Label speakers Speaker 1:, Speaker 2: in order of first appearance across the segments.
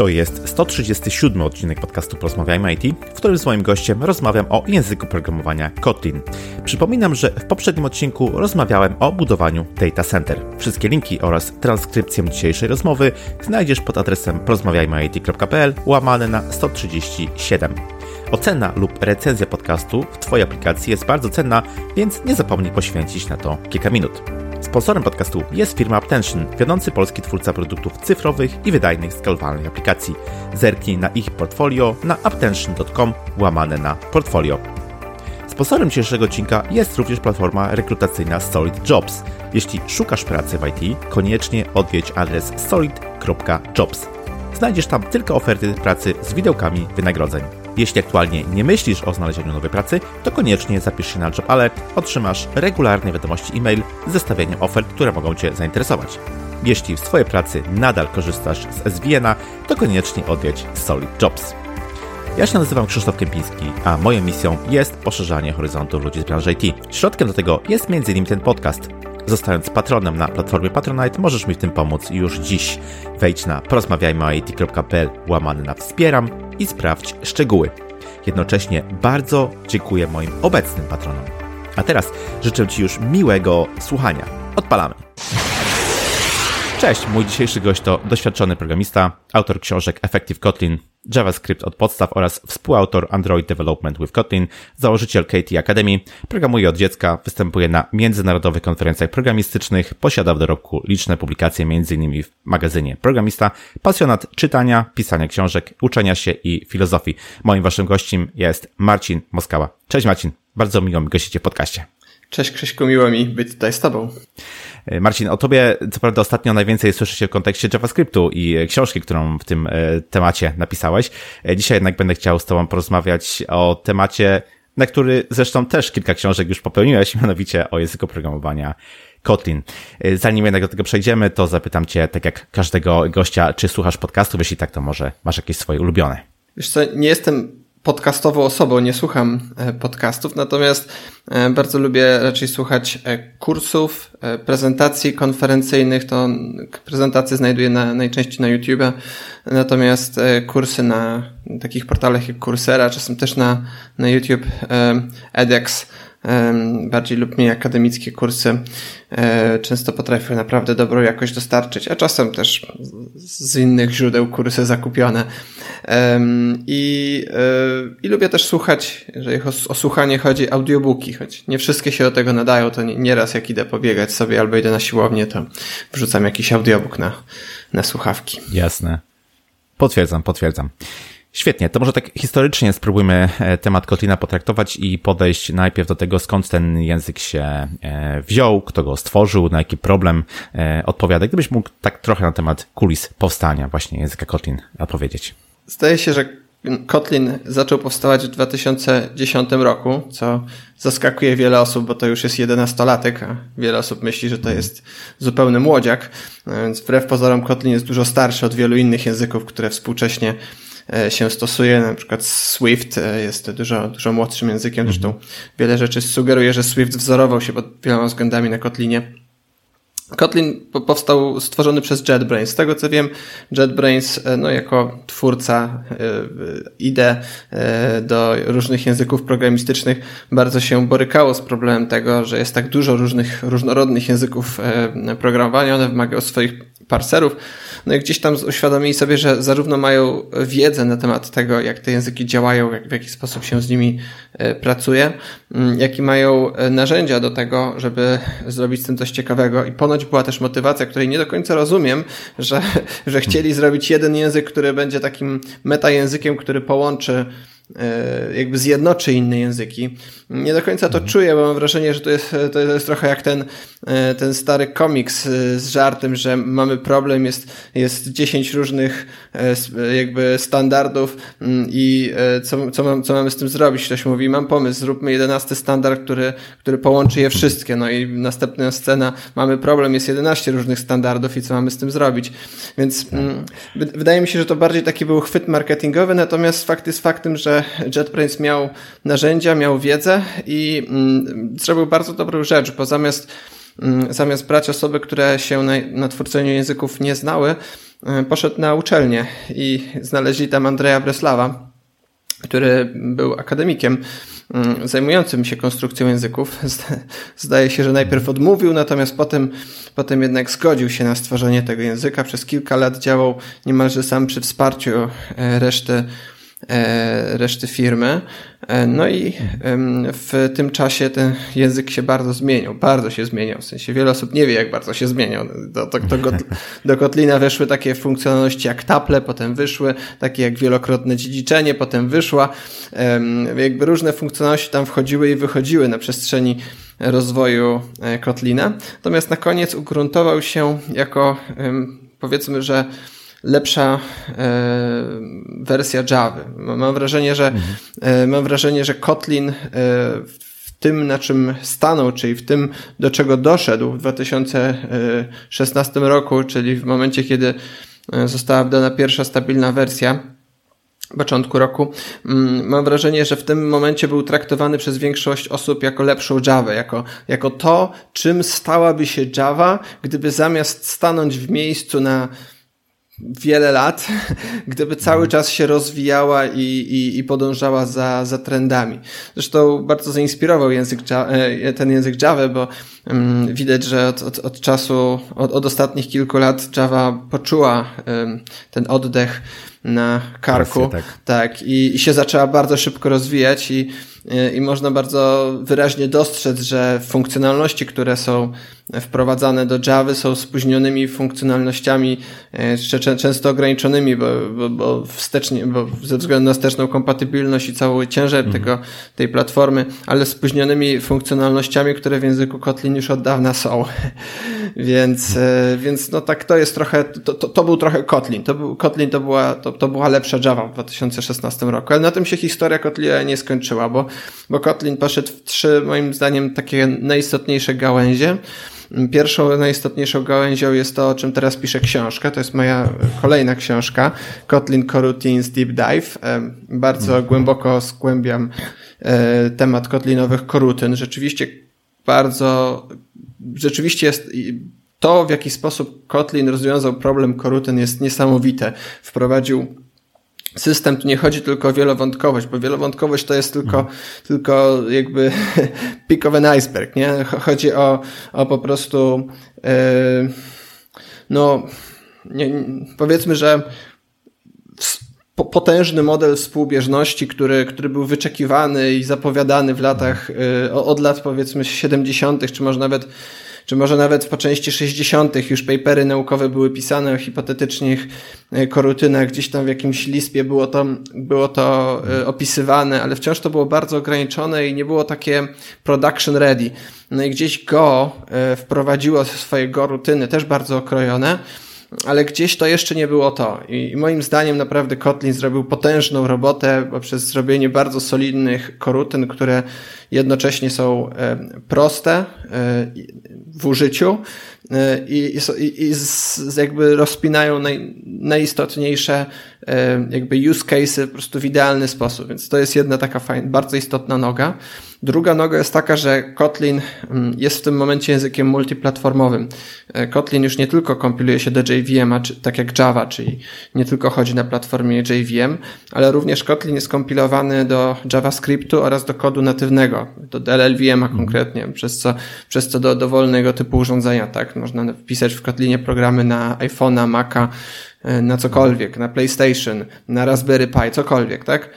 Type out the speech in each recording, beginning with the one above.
Speaker 1: To jest 137 odcinek podcastu Porozmawiajmy IT, w którym z moim gościem rozmawiam o języku programowania Kotlin. Przypominam, że w poprzednim odcinku rozmawiałem o budowaniu data center. Wszystkie linki oraz transkrypcję dzisiejszej rozmowy znajdziesz pod adresem porozmawiajmyit.pl łamane na 137. Ocena lub recenzja podcastu w Twojej aplikacji jest bardzo cenna, więc nie zapomnij poświęcić na to kilka minut. Sponsorem podcastu jest firma Aptention, wiodący polski twórca produktów cyfrowych i wydajnych skalowalnych aplikacji. Zerknij na ich portfolio na aptention.com łamane na portfolio. Sponsorem dzisiejszego odcinka jest również platforma rekrutacyjna Solid Jobs. Jeśli szukasz pracy w IT, koniecznie odwiedź adres solid.jobs. Znajdziesz tam tylko oferty pracy z widełkami wynagrodzeń. Jeśli aktualnie nie myślisz o znalezieniu nowej pracy, to koniecznie zapisz się na Job Alert, otrzymasz regularne wiadomości e-mail z zestawieniem ofert, które mogą Cię zainteresować. Jeśli w swojej pracy nadal korzystasz z SVN-a, to koniecznie odwiedź Solid Jobs. Ja się nazywam Krzysztof Kępiński, a moją misją jest poszerzanie horyzontów ludzi z branży IT. Środkiem do tego jest m.in. ten podcast. Zostając patronem na platformie Patronite, możesz mi w tym pomóc już dziś. Wejdź na porozmawiajmyit.pl łamany na wspieram i sprawdź szczegóły. Jednocześnie bardzo dziękuję moim obecnym patronom. A teraz życzę Ci już miłego słuchania. Odpalamy. Cześć, mój dzisiejszy gość to doświadczony programista, autor książek Effective Kotlin, JavaScript od podstaw oraz współautor Android Development with Kotlin, założyciel KT Academy, programuje od dziecka, występuje na międzynarodowych konferencjach programistycznych, posiada w dorobku liczne publikacje m.in. w magazynie Programista, pasjonat czytania, pisania książek, uczenia się i filozofii. Moim waszym gościem jest Marcin Moskała. Cześć Marcin, bardzo miło mi gościcie w podcaście.
Speaker 2: Cześć Krzyśku, miło mi być tutaj z Tobą.
Speaker 1: E, Marcin, o Tobie co prawda ostatnio najwięcej słyszy się w kontekście JavaScriptu i książki, którą w tym e, temacie napisałeś. E, dzisiaj jednak będę chciał z Tobą porozmawiać o temacie, na który zresztą też kilka książek już popełniłeś, mianowicie o języku programowania Kotlin. Zanim jednak do tego przejdziemy, to zapytam Cię, tak jak każdego gościa, czy słuchasz podcastów? Jeśli tak, to może masz jakieś swoje ulubione?
Speaker 2: Wiesz co, nie jestem podcastową osobą, nie słucham e, podcastów, natomiast e, bardzo lubię raczej słuchać e, kursów, prezentacji konferencyjnych, to prezentacje znajduję na, najczęściej na YouTube, natomiast kursy na takich portalach jak Coursera, czasem też na, na YouTube edX, bardziej lub mniej akademickie kursy e, często potrafią naprawdę dobrą jakość dostarczyć, a czasem też z innych źródeł kursy zakupione. I, e, i lubię też słuchać, jeżeli o, słuchanie chodzi, audiobooki, choć nie wszystkie się do tego nadają, to nieraz jak idę pobiegać sobie albo idę na siłownię, to wrzucam jakiś audiobook na, na słuchawki.
Speaker 1: Jasne. Potwierdzam, potwierdzam. Świetnie, to może tak historycznie spróbujmy e, temat Kotlina potraktować i podejść najpierw do tego, skąd ten język się e, wziął, kto go stworzył, na jaki problem e, odpowiada. Gdybyś mógł tak trochę na temat kulis powstania właśnie języka Kotlin opowiedzieć.
Speaker 2: Zdaje się, że Kotlin zaczął powstawać w 2010 roku, co zaskakuje wiele osób, bo to już jest 11-latek, a wiele osób myśli, że to jest zupełny młodziak. Więc wbrew pozorom Kotlin jest dużo starszy od wielu innych języków, które współcześnie się stosuje. Na przykład Swift e, jest dużo, dużo młodszym językiem, zresztą mhm. wiele rzeczy sugeruje, że Swift wzorował się pod wieloma względami na Kotlinie. Kotlin powstał stworzony przez JetBrains. Z tego co wiem, JetBrains e, no, jako twórca IDE do różnych języków programistycznych bardzo się borykało z problemem tego, że jest tak dużo różnych, różnorodnych języków programowania. One wymagają swoich parserów. No i gdzieś tam uświadomili sobie, że zarówno mają wiedzę na temat tego, jak te języki działają, jak, w jaki sposób się z nimi e, pracuje, mm, jak i mają e, narzędzia do tego, żeby zrobić z tym coś ciekawego. I ponoć była też motywacja, której nie do końca rozumiem, że, że chcieli zrobić jeden język, który będzie takim metajęzykiem, który połączy jakby zjednoczy inne języki. Nie do końca to mhm. czuję, bo mam wrażenie, że to jest, to jest trochę jak ten, e, ten stary komiks z żartem, że mamy problem, jest, jest 10 różnych e, jakby standardów mm, i co, co, mam, co mamy z tym zrobić? Ktoś mówi, mam pomysł, zróbmy 11 standard, który, który połączy je wszystkie. No i następna scena, mamy problem, jest 11 różnych standardów i co mamy z tym zrobić? Więc mm, wydaje mi się, że to bardziej taki był chwyt marketingowy, natomiast fakt jest faktem, że JetBrains miał narzędzia, miał wiedzę i mm, zrobił bardzo dobrą rzecz, bo zamiast mm, zamiast brać osoby, które się na, na twórceniu języków nie znały, e, poszedł na uczelnię i znaleźli tam Andrzeja Breslawa, który był akademikiem mm, zajmującym się konstrukcją języków. Zdaje się, że najpierw odmówił, natomiast potem, potem jednak zgodził się na stworzenie tego języka. Przez kilka lat działał niemalże sam przy wsparciu e, reszty reszty firmy. E, no i w tym czasie ten język się bardzo zmienił, bardzo się zmieniał. W sensie wiele osób nie wie, jak bardzo się zmieniał. Do, do, do, do Kotlina weszły takie funkcjonalności jak taple, potem wyszły, takie jak wielokrotne dziedziczenie, potem wyszła. Jakby różne funkcjonalności tam wchodziły i wychodziły na przestrzeni rozwoju e, Kotlina. Natomiast na koniec ugruntował się jako powiedzmy, że lepsza e, wersja Java. Mam wrażenie, że mhm. e, mam wrażenie, że Kotlin e, w tym, na czym stanął, czyli w tym, do czego doszedł w 2016 roku, czyli w momencie, kiedy została wydana pierwsza stabilna wersja, początku roku. Mm, mam wrażenie, że w tym momencie był traktowany przez większość osób jako lepszą Java, jako, jako to, czym stałaby się Java, gdyby zamiast stanąć w miejscu na wiele lat, gdyby cały czas się rozwijała i, i, i podążała za, za trendami. Zresztą bardzo zainspirował język, e, ten język Java, bo um, widać, że od, od, od czasu, od, od ostatnich kilku lat Java poczuła um, ten oddech na karku. Presję, tak. tak i, i się zaczęła bardzo szybko rozwijać i, i można bardzo wyraźnie dostrzec, że funkcjonalności, które są wprowadzane do Java są spóźnionymi funkcjonalnościami, e, często ograniczonymi, bo, bo, bo, wstecznie, bo ze względu na wsteczną kompatybilność i cały ciężar mhm. tego, tej platformy, ale spóźnionymi funkcjonalnościami, które w języku Kotlin już od dawna są. więc, e, więc no tak to jest trochę, to, to, to był trochę Kotlin. To był, Kotlin to była, to, to była lepsza Java w 2016 roku, ale na tym się historia Kotlina nie skończyła, bo, bo Kotlin poszedł w trzy, moim zdaniem, takie najistotniejsze gałęzie. Pierwszą, najistotniejszą gałęzią jest to, o czym teraz piszę książkę. To jest moja kolejna książka, Kotlin Coroutines Deep Dive. Bardzo mhm. głęboko zgłębiam e, temat kotlinowych korutyn. Rzeczywiście bardzo, rzeczywiście jest to, w jaki sposób Kotlin rozwiązał problem korutyn jest niesamowite. Wprowadził system tu nie chodzi tylko o wielowątkowość, bo wielowątkowość to jest tylko, tylko jakby peak of an iceberg, nie? Chodzi o, o po prostu, yy, no, nie, powiedzmy, że potężny model współbieżności, który, który był wyczekiwany i zapowiadany w latach, yy, od lat powiedzmy 70., czy może nawet czy może nawet po części 60. już papery naukowe były pisane o hipotetycznych e, korutynach, gdzieś tam w jakimś lispie było to, było to e, opisywane, ale wciąż to było bardzo ograniczone i nie było takie production ready. No i gdzieś Go e, wprowadziło swoje Go rutyny, też bardzo okrojone, ale gdzieś to jeszcze nie było to. I moim zdaniem naprawdę Kotlin zrobił potężną robotę poprzez zrobienie bardzo solidnych korutyn, które jednocześnie są e, proste e, w użyciu i, i, i z, jakby rozpinają naj, najistotniejsze jakby use cases po prostu w idealny sposób. Więc to jest jedna taka fajna, bardzo istotna noga. Druga noga jest taka, że Kotlin mm, jest w tym momencie językiem multiplatformowym. Kotlin już nie tylko kompiluje się do JVM, tak jak Java, czyli nie tylko chodzi na platformie JVM, ale również Kotlin jest kompilowany do JavaScriptu oraz do kodu natywnego do LLVM-a mhm. konkretnie, przez co, przez co do dowolnego typu urządzenia, tak? Można wpisać w Kotlinie programy na iPhone'a, Maca, e, na cokolwiek, na PlayStation, na Raspberry Pi, cokolwiek, tak?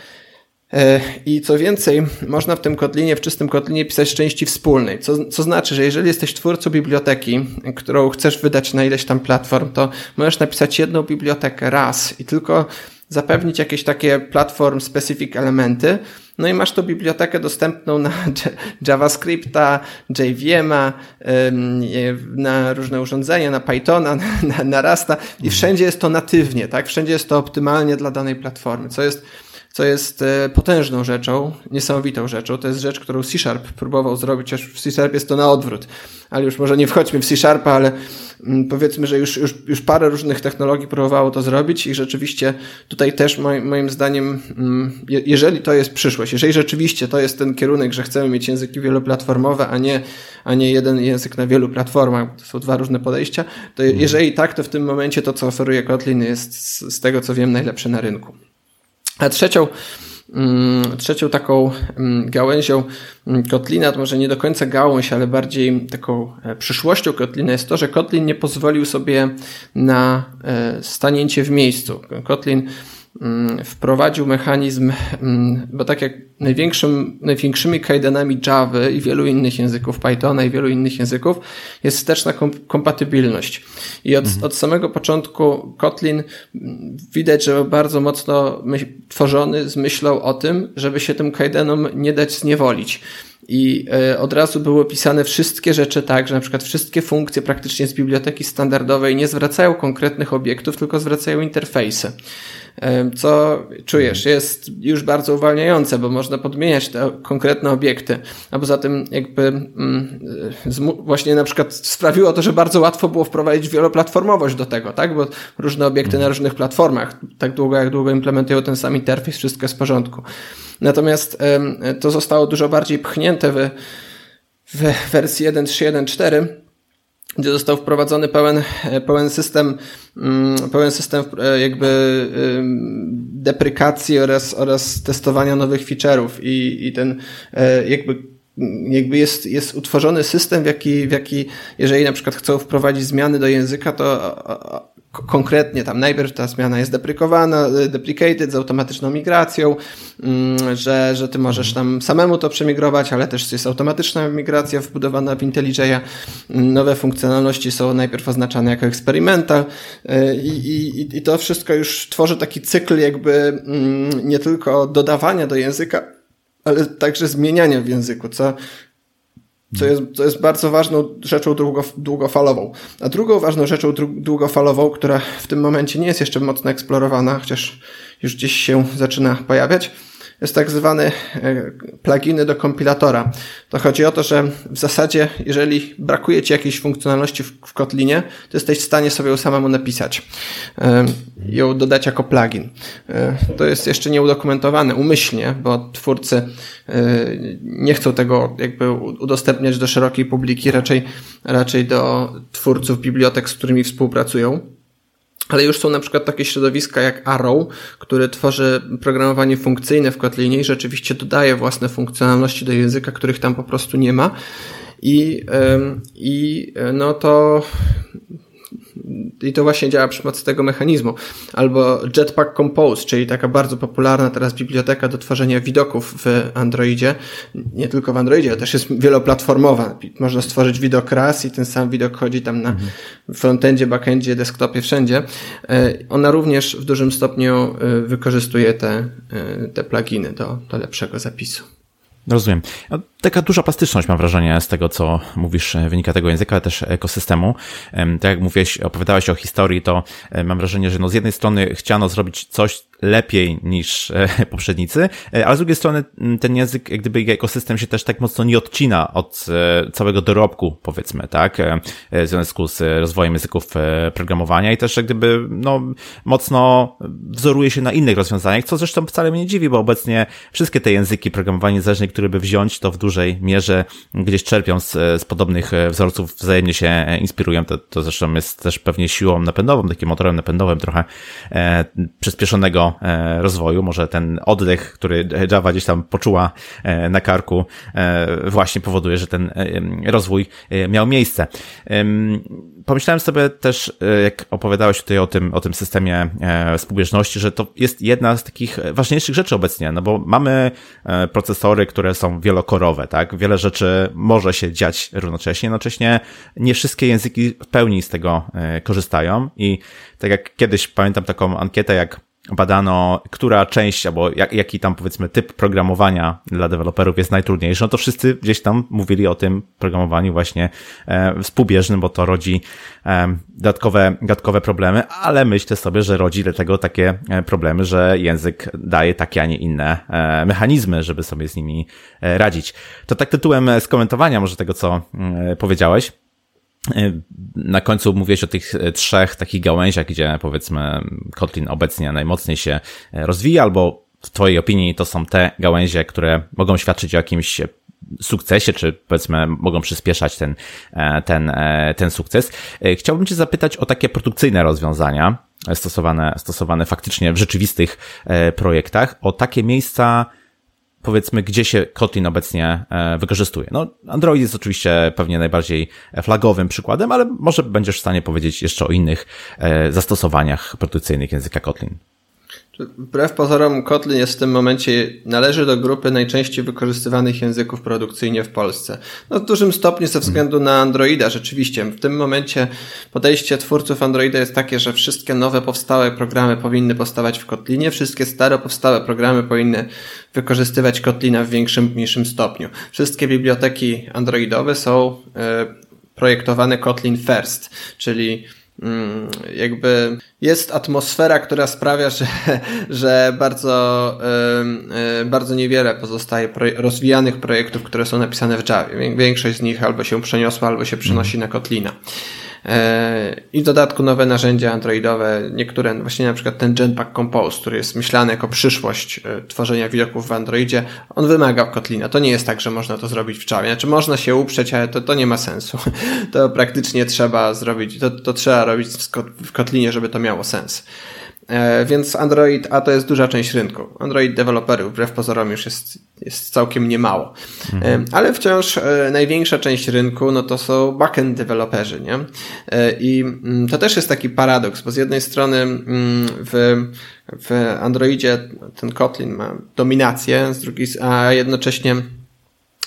Speaker 2: E, I co więcej, można w tym kotlinie, w czystym kotlinie pisać części wspólnej, co, co znaczy, że jeżeli jesteś twórcą biblioteki, którą chcesz wydać na ileś tam platform, to możesz napisać jedną bibliotekę raz i tylko zapewnić jakieś takie platform specific elementy, no i masz tu bibliotekę dostępną na JavaScripta, JVM'a, na różne urządzenia, na Pythona, na, na Rasta i wszędzie jest to natywnie, tak? Wszędzie jest to optymalnie dla danej platformy, co jest co jest potężną rzeczą, niesamowitą rzeczą. To jest rzecz, którą C-Sharp próbował zrobić, chociaż w C-Sharp jest to na odwrót. Ale już może nie wchodźmy w C-Sharpa, ale mm, powiedzmy, że już, już, już parę różnych technologii próbowało to zrobić i rzeczywiście tutaj też moim, moim zdaniem, mm, jeżeli to jest przyszłość, jeżeli rzeczywiście to jest ten kierunek, że chcemy mieć języki wieloplatformowe, a nie, a nie jeden język na wielu platformach, to są dwa różne podejścia, to mhm. jeżeli tak, to w tym momencie to, co oferuje Kotlin jest z, z tego, co wiem, najlepsze na rynku. A trzecią, mm, trzecią taką mm, gałęzią mm, Kotlina, to może nie do końca gałąź, ale bardziej taką e, przyszłością Kotlina jest to, że Kotlin nie pozwolił sobie na e, stanięcie w miejscu. Kotlin wprowadził mechanizm, mm, bo tak jak największym, największymi kajdanami Java i wielu innych języków Pythona i wielu innych języków jest wsteczna kompatybilność. I od, mhm. od samego początku Kotlin mm, widać, że bardzo mocno tworzony z myślą o tym, żeby się tym kajdanom nie dać zniewolić. I e, od razu były pisane wszystkie rzeczy tak, że na przykład wszystkie funkcje praktycznie z biblioteki standardowej nie zwracają konkretnych obiektów, tylko zwracają interfejsy co czujesz, jest już bardzo uwalniające, bo można podmieniać te konkretne obiekty, a poza tym jakby mm, właśnie na przykład sprawiło to, że bardzo łatwo było wprowadzić wieloplatformowość do tego, tak, bo różne obiekty na różnych platformach, tak długo jak długo implementują ten sam interfejs, wszystko jest w porządku. Natomiast to zostało dużo bardziej pchnięte w, w wersji 1.3.1.4 gdzie został wprowadzony pełen, pełen system, mm, pełen system e, jakby deprykacji oraz, oraz testowania nowych feature'ów. I, i ten e, jakby jakby jest, jest utworzony system, w jaki, w jaki, jeżeli na przykład chcą wprowadzić zmiany do języka, to konkretnie tam najpierw ta zmiana jest deprykowana, deprecated z automatyczną migracją, mm, że, że ty możesz tam samemu to przemigrować, ale też jest automatyczna migracja wbudowana w IntelliJ'a. Nowe funkcjonalności są najpierw oznaczane jako experimental y, i, i, i to wszystko już tworzy taki cykl jakby mm, nie tylko dodawania do języka, ale także zmieniania w języku, co co jest, co jest bardzo ważną rzeczą długo, długofalową. A drugą ważną rzeczą długofalową, która w tym momencie nie jest jeszcze mocno eksplorowana, chociaż już gdzieś się zaczyna pojawiać, jest tak zwany e, pluginy do kompilatora. To chodzi o to, że w zasadzie, jeżeli brakuje Ci jakiejś funkcjonalności w, Kotlinie, to jesteś w stanie sobie ją samemu napisać. E, ją dodać jako plugin. E, to jest jeszcze nieudokumentowane umyślnie, bo twórcy nie chcą tego jakby udostępniać do szerokiej publiki, raczej, raczej do twórców bibliotek, z którymi współpracują. Ale już są na przykład takie środowiska jak Arrow, który tworzy programowanie funkcyjne w Kotlinie i rzeczywiście dodaje własne funkcjonalności do języka, których tam po prostu nie ma. I, i no to i to właśnie działa przy pomocy tego mechanizmu. Albo Jetpack Compose, czyli taka bardzo popularna teraz biblioteka do tworzenia widoków w Androidzie. Nie tylko w Androidzie, ale też jest wieloplatformowa. Można stworzyć widok raz i ten sam widok chodzi tam na mhm. frontendzie, backendzie, desktopie, wszędzie. E, ona również w dużym stopniu e, wykorzystuje te, e, te pluginy do, do lepszego zapisu.
Speaker 1: Rozumiem. Taka duża plastyczność, mam wrażenie, z tego, co mówisz, e, wynika tego języka, ale też ekosystemu. Tak jak mówiłeś, opowiadałeś o historii, to e, mam wrażenie, że no z jednej strony chciano zrobić coś lepiej niż e, poprzednicy, ale z drugiej strony ten język, jak gdyby ekosystem się też tak mocno nie odcina od całego dorobku, powiedzmy, tak, w związku z rozwojem języków programowania i też jak gdyby, no, mocno wzoruje się na innych rozwiązaniach, co zresztą wcale mnie nie dziwi, bo obecnie wszystkie te języki programowania niezależnie, które by wziąć, to w dużej mierze gdzieś czerpią z, z podobnych e, wzorców, wzajemnie się e, inspirują. To, to zresztą jest też pewnie siłą napędową, takim motorem napędowym trochę e, przyspieszonego e, rozwoju. Może ten oddech, który Java gdzieś tam poczuła e, na karku, e, właśnie powoduje, że ten rozwój miał miejsce pomyślałem sobie też, e, jak opowiadałeś tutaj o tym, o tym systemie e, współbieżności, że to jest jedna z takich ważniejszych rzeczy obecnie, no bo mamy e, procesory, które są wielokorowe, tak? Wiele rzeczy może się dziać równocześnie, jednocześnie nie wszystkie języki w pełni z tego korzystają i tak jak kiedyś pamiętam taką ankietę, jak badano, która część albo jak, jaki tam powiedzmy typ programowania dla deweloperów jest najtrudniejszy, no to wszyscy gdzieś tam mówili o tym programowaniu właśnie e, współbieżnym, bo to rodzi e, dodatkowe, dodatkowe problemy, ale myślę sobie, że rodzi dlatego takie e, problemy, że język daje takie, a nie inne e, mechanizmy, żeby sobie z nimi e, radzić. To tak tytułem skomentowania może tego, co mm, powiedziałeś. Na końcu mówiłeś o tych e, trzech takich gałęziach, gdzie powiedzmy Kotlin obecnie najmocniej się e, rozwija, albo w Twojej opinii to są te gałęzie, które mogą świadczyć o jakimś sukcesie, czy powiedzmy mogą przyspieszać ten, e, ten, ten sukces. Chciałbym Cię zapytać o takie produkcyjne rozwiązania stosowane, stosowane faktycznie w rzeczywistych projektach, o takie miejsca, powiedzmy, gdzie się Kotlin obecnie e, wykorzystuje. No, Android jest oczywiście pewnie najbardziej flagowym przykładem, ale może będziesz w stanie powiedzieć jeszcze o innych e, zastosowaniach produkcyjnych języka Kotlin.
Speaker 2: Wbrew pozorom Kotlin jest w tym momencie, należy do grupy najczęściej wykorzystywanych języków produkcyjnie w Polsce. No w dużym stopniu ze względu na Androida, rzeczywiście. W tym momencie podejście twórców Androida jest takie, że wszystkie nowe powstałe programy powinny powstawać w Kotlinie, wszystkie stare powstałe programy powinny wykorzystywać Kotlina w większym, mniejszym stopniu. Wszystkie biblioteki androidowe są e, projektowane Kotlin First, czyli jakby jest atmosfera, która sprawia, że, że bardzo, bardzo niewiele pozostaje rozwijanych projektów, które są napisane w Java. Większość z nich albo się przeniosła, albo się przenosi na Kotlina. E, I w dodatku nowe narzędzia androidowe, niektóre, właśnie na przykład ten Jetpack Compose, który jest myślany jako przyszłość e, tworzenia widoków w Androidzie, on wymaga Kotlina. To nie jest tak, że można to zrobić w Java. Znaczy można się uprzeć, ale to, to nie ma sensu. To praktycznie trzeba zrobić, to, to trzeba robić w Kotlinie, żeby to miało sens. E, więc Android, a to jest duża część rynku. Android deweloperów, wbrew pozorom, już jest, jest całkiem niemało. Mhm. Ale wciąż e, największa część rynku, no to są backend deweloperzy, nie? E, I mm, to też jest taki paradoks, bo z jednej strony mm, w, w Androidzie ten Kotlin ma dominację, z drugiej, a jednocześnie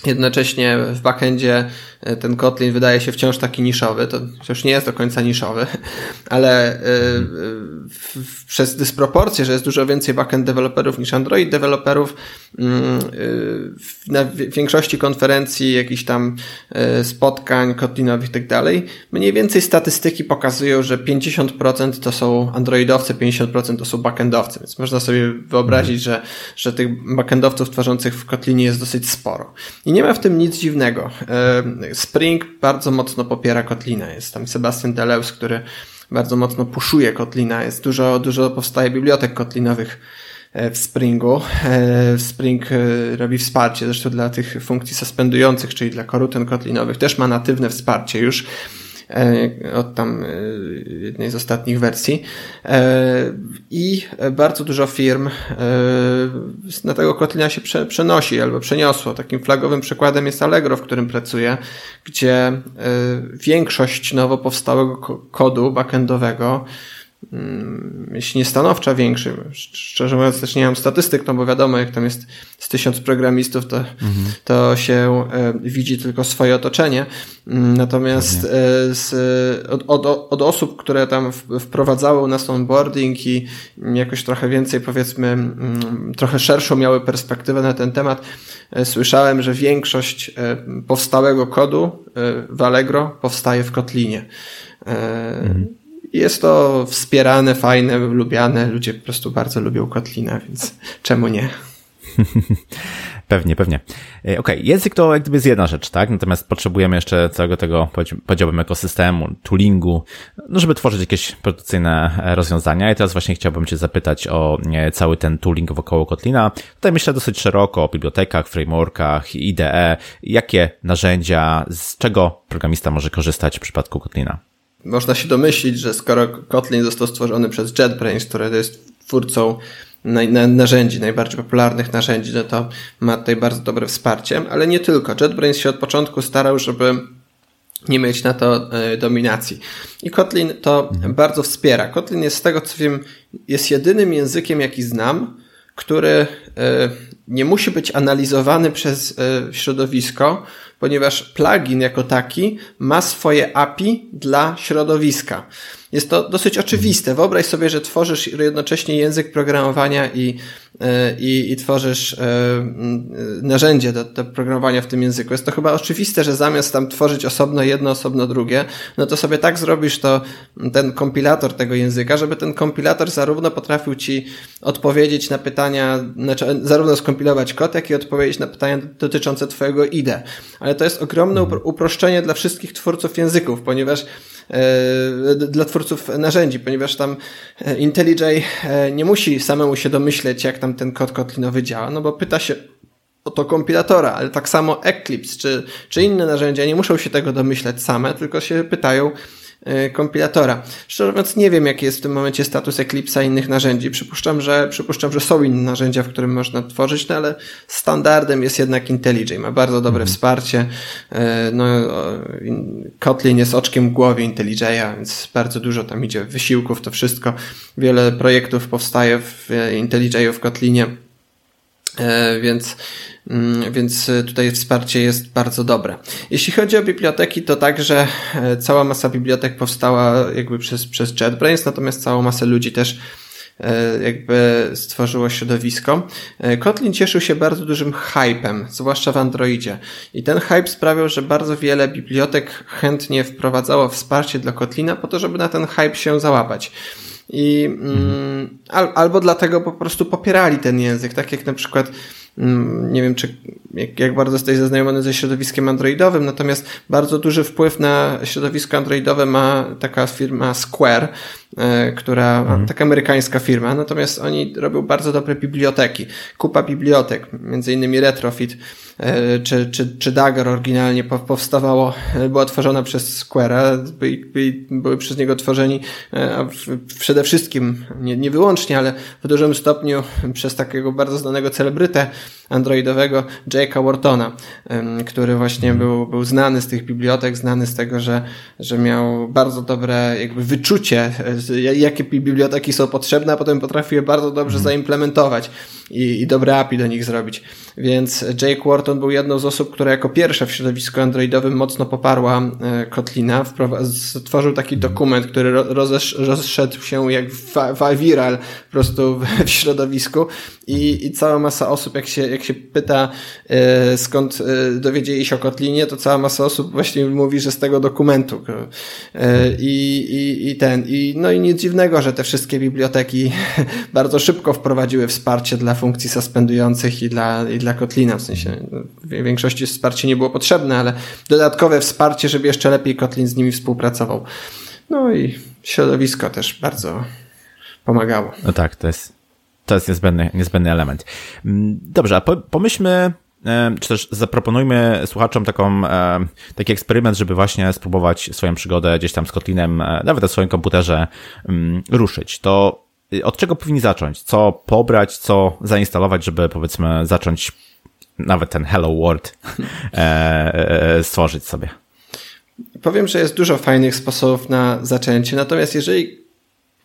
Speaker 2: Jednocześnie w backendzie e, ten Kotlin wydaje się wciąż taki niszowy, to już nie jest do końca niszowy, ale e, przez dysproporcję, że jest dużo więcej backend deweloperów niż Android deweloperów, mm, e, na większości konferencji, jakichś tam spotkań kotlinowych i tak dalej, mniej więcej statystyki pokazują, że 50% to są androidowcy, 50% to są backendowcy, więc można sobie wyobrazić, że, że tych backendowców tworzących w Kotlinie jest dosyć sporo. I nie ma w tym nic dziwnego. E, Spring bardzo mocno popiera Kotlina. Jest tam Sebastian Deleus, który bardzo mocno puszuje Kotlina. Jest dużo, dużo powstaje bibliotek kotlinowych e, w Springu. E, Spring robi wsparcie zresztą dla tych funkcji suspendujących, czyli dla koruten kotlinowych. Też ma natywne wsparcie już. E, od tam e, jednej z ostatnich wersji. E, I bardzo dużo firm na tego Kotlina się przenosi albo przeniosło. Takim flagowym przykładem jest Allegro, w którym pracuję, gdzie większość nowo powstałego kodu backendowego jeśli nie stanowcza większy. Szczerze mówiąc też nie mam statystyk, no bo wiadomo, jak tam jest z tysiąc programistów, to, mhm. to się e, widzi tylko swoje otoczenie. Mm, natomiast e, z, od, od, od osób, które tam wprowadzały u nas onboarding i jakoś trochę więcej, powiedzmy, mm, trochę szerszą miały perspektywę na ten temat, e, słyszałem, że większość powstałego kodu w Allegro powstaje w Kotlinie. Mhm. Jest to wspierane, fajne, lubiane. Ludzie po prostu bardzo lubią Kotlina, więc czemu nie?
Speaker 1: pewnie, pewnie. E, okej, okay. język to jak gdyby jest jedna rzecz, tak? Natomiast potrzebujemy jeszcze całego tego, powiedziałbym, ekosystemu, toolingu, no żeby tworzyć jakieś produkcyjne e, rozwiązania. I teraz właśnie chciałbym Cię zapytać o e, cały ten tooling wokoło Kotlina. Tutaj myślę dosyć szeroko o bibliotekach, frameworkach, IDE. Jakie narzędzia, z czego programista może korzystać w przypadku Kotlina?
Speaker 2: Można się domyślić, że skoro Kotlin został stworzony przez JetBrains, które jest twórcą narzędzi, najbardziej popularnych narzędzi, no to ma tutaj bardzo dobre wsparcie, ale nie tylko. JetBrains się od początku starał, żeby nie mieć na to e, dominacji. I Kotlin to mhm. bardzo wspiera. Kotlin jest z tego, co wiem, jest jedynym językiem, jaki znam, który nie musi być analizowany przez środowisko, ponieważ plugin jako taki ma swoje API dla środowiska. Jest to dosyć oczywiste. Wyobraź sobie, że tworzysz jednocześnie język programowania i, i, i tworzysz e, narzędzie do, do programowania w tym języku. Jest to chyba oczywiste, że zamiast tam tworzyć osobno jedno, osobno drugie, no to sobie tak zrobisz to ten kompilator tego języka, żeby ten kompilator zarówno potrafił ci odpowiedzieć na pytania, znaczy zarówno skompilować kod, jak i odpowiedzieć na pytania dotyczące twojego IDE. Ale to jest ogromne uproszczenie dla wszystkich twórców języków, ponieważ E, dla twórców narzędzi, ponieważ tam e, IntelliJ e, nie musi samemu się domyśleć, jak tam ten kod kotlinowy działa, no bo pyta się o to kompilatora, ale tak samo Eclipse czy, czy inne narzędzia nie muszą się tego domyśleć same, tylko się pytają, kompilatora. Szczerze mówiąc, nie wiem, jaki jest w tym momencie status Eclipse'a i innych narzędzi. Przypuszczam, że, przypuszczam, że są inne narzędzia, w którym można tworzyć, no ale standardem jest jednak IntelliJ. Ma bardzo dobre mhm. wsparcie. E, no, Kotlin jest oczkiem w głowie IntelliJ'a, więc bardzo dużo tam idzie wysiłków, to wszystko. Wiele projektów powstaje w IntelliJ'u w Kotlinie. Więc Mm, więc e, tutaj wsparcie jest bardzo dobre. Jeśli chodzi o biblioteki, to także e, cała masa bibliotek powstała jakby przez, przez JetBrains, natomiast całą masę ludzi też e, jakby stworzyło środowisko. Kotlin cieszył się bardzo dużym hypem, zwłaszcza w Androidzie. I ten hype sprawiał, że bardzo wiele bibliotek chętnie wprowadzało wsparcie dla Kotlina po to, żeby na ten hype się załapać. I mm, al, albo dlatego po prostu popierali ten język, tak jak na przykład Mm, nie wiem, czy jak, jak bardzo jesteś zaznajomiony ze środowiskiem androidowym, natomiast bardzo duży wpływ na środowisko androidowe ma taka firma Square, e, która, mhm. taka amerykańska firma, natomiast oni robią bardzo dobre biblioteki. Kupa bibliotek, między innymi Retrofit, czy, czy, czy Dagger oryginalnie powstawało, e, była tworzona przez Square'a, były przez niego tworzeni a przede wszystkim, nie, nie wyłącznie, ale w dużym stopniu przez takiego bardzo znanego celebrytę androidowego Jake'a Whartona, który właśnie był, był znany z tych bibliotek, znany z tego, że, że miał bardzo dobre jakby wyczucie, jakie biblioteki są potrzebne, a potem potrafił je bardzo dobrze mhm. zaimplementować i, i dobre API do nich zrobić. Więc Jake Wharton był jedną z osób, która jako pierwsza w środowisku androidowym mocno poparła e, Kotlina. Stworzył taki dokument, który rozszedł się jak viral po prostu w środowisku i, i cała masa osób, jak się, jak się pyta e, skąd e, dowiedzieli się o Kotlinie, to cała masa osób właśnie mówi, że z tego dokumentu. I, i, i ten, i no i nic dziwnego, że te wszystkie biblioteki bardzo szybko wprowadziły wsparcie dla funkcji suspendujących i dla, i dla Kotlina. W sensie no, w większości wsparcie nie było potrzebne, ale dodatkowe wsparcie, żeby jeszcze lepiej Kotlin z nimi współpracował. No i środowisko też bardzo pomagało.
Speaker 1: No tak, to jest, to jest niezbędny, niezbędny element. Mm, dobrze, a pomyślmy, e, czy też zaproponujmy słuchaczom taką, e, taki eksperyment, żeby właśnie spróbować swoją przygodę gdzieś tam z Kotlinem, e, nawet na swoim komputerze mm, ruszyć. To od czego powinni zacząć? Co pobrać, co zainstalować, żeby powiedzmy zacząć nawet ten Hello World e, e, e, stworzyć sobie?
Speaker 2: Powiem, że jest dużo fajnych sposobów na zaczęcie, natomiast jeżeli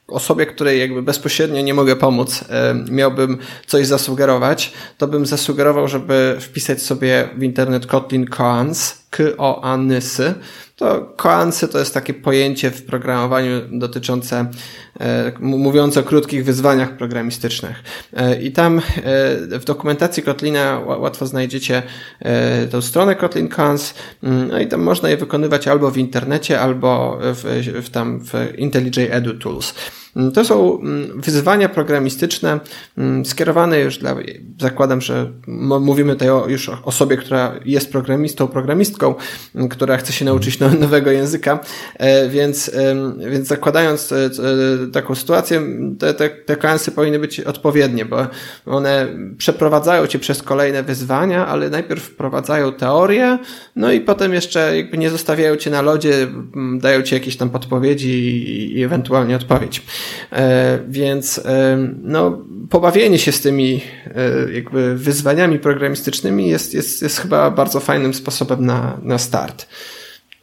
Speaker 2: osobie, której jakby bezpośrednio nie mogę pomóc, miałbym coś zasugerować, to bym zasugerował, żeby wpisać sobie w internet Kotlin Koans, K-O-A-N-Y-S-y, to koansy to jest takie pojęcie w programowaniu dotyczące, e, mówiące o krótkich wyzwaniach programistycznych. E, I tam e, w dokumentacji Kotlina łatwo znajdziecie tą stronę Kotlin Cons, mm, no i tam można je wykonywać albo w internecie, albo w, w tam w IntelliJ Edu Tools. Mm, to są mm, wyzwania programistyczne mm, skierowane już dla, zakładam, że mówimy tutaj już o osobie, która jest programistą, programistką, która chce się nauczyć nowego języka, e, więc, więc zakładając e, taką sytuację, te, te, te klansy powinny być odpowiednie, bo one przeprowadzają cię przez kolejne wyzwania, ale najpierw wprowadzają teorię, no i potem jeszcze jakby nie zostawiają cię na lodzie, dają ci jakieś tam podpowiedzi i, i ewentualnie odpowiedź. E, więc e, no, pobawienie się z tymi e, jakby wyzwaniami programistycznymi jest, jest, jest chyba bardzo fajnym sposobem na, na start.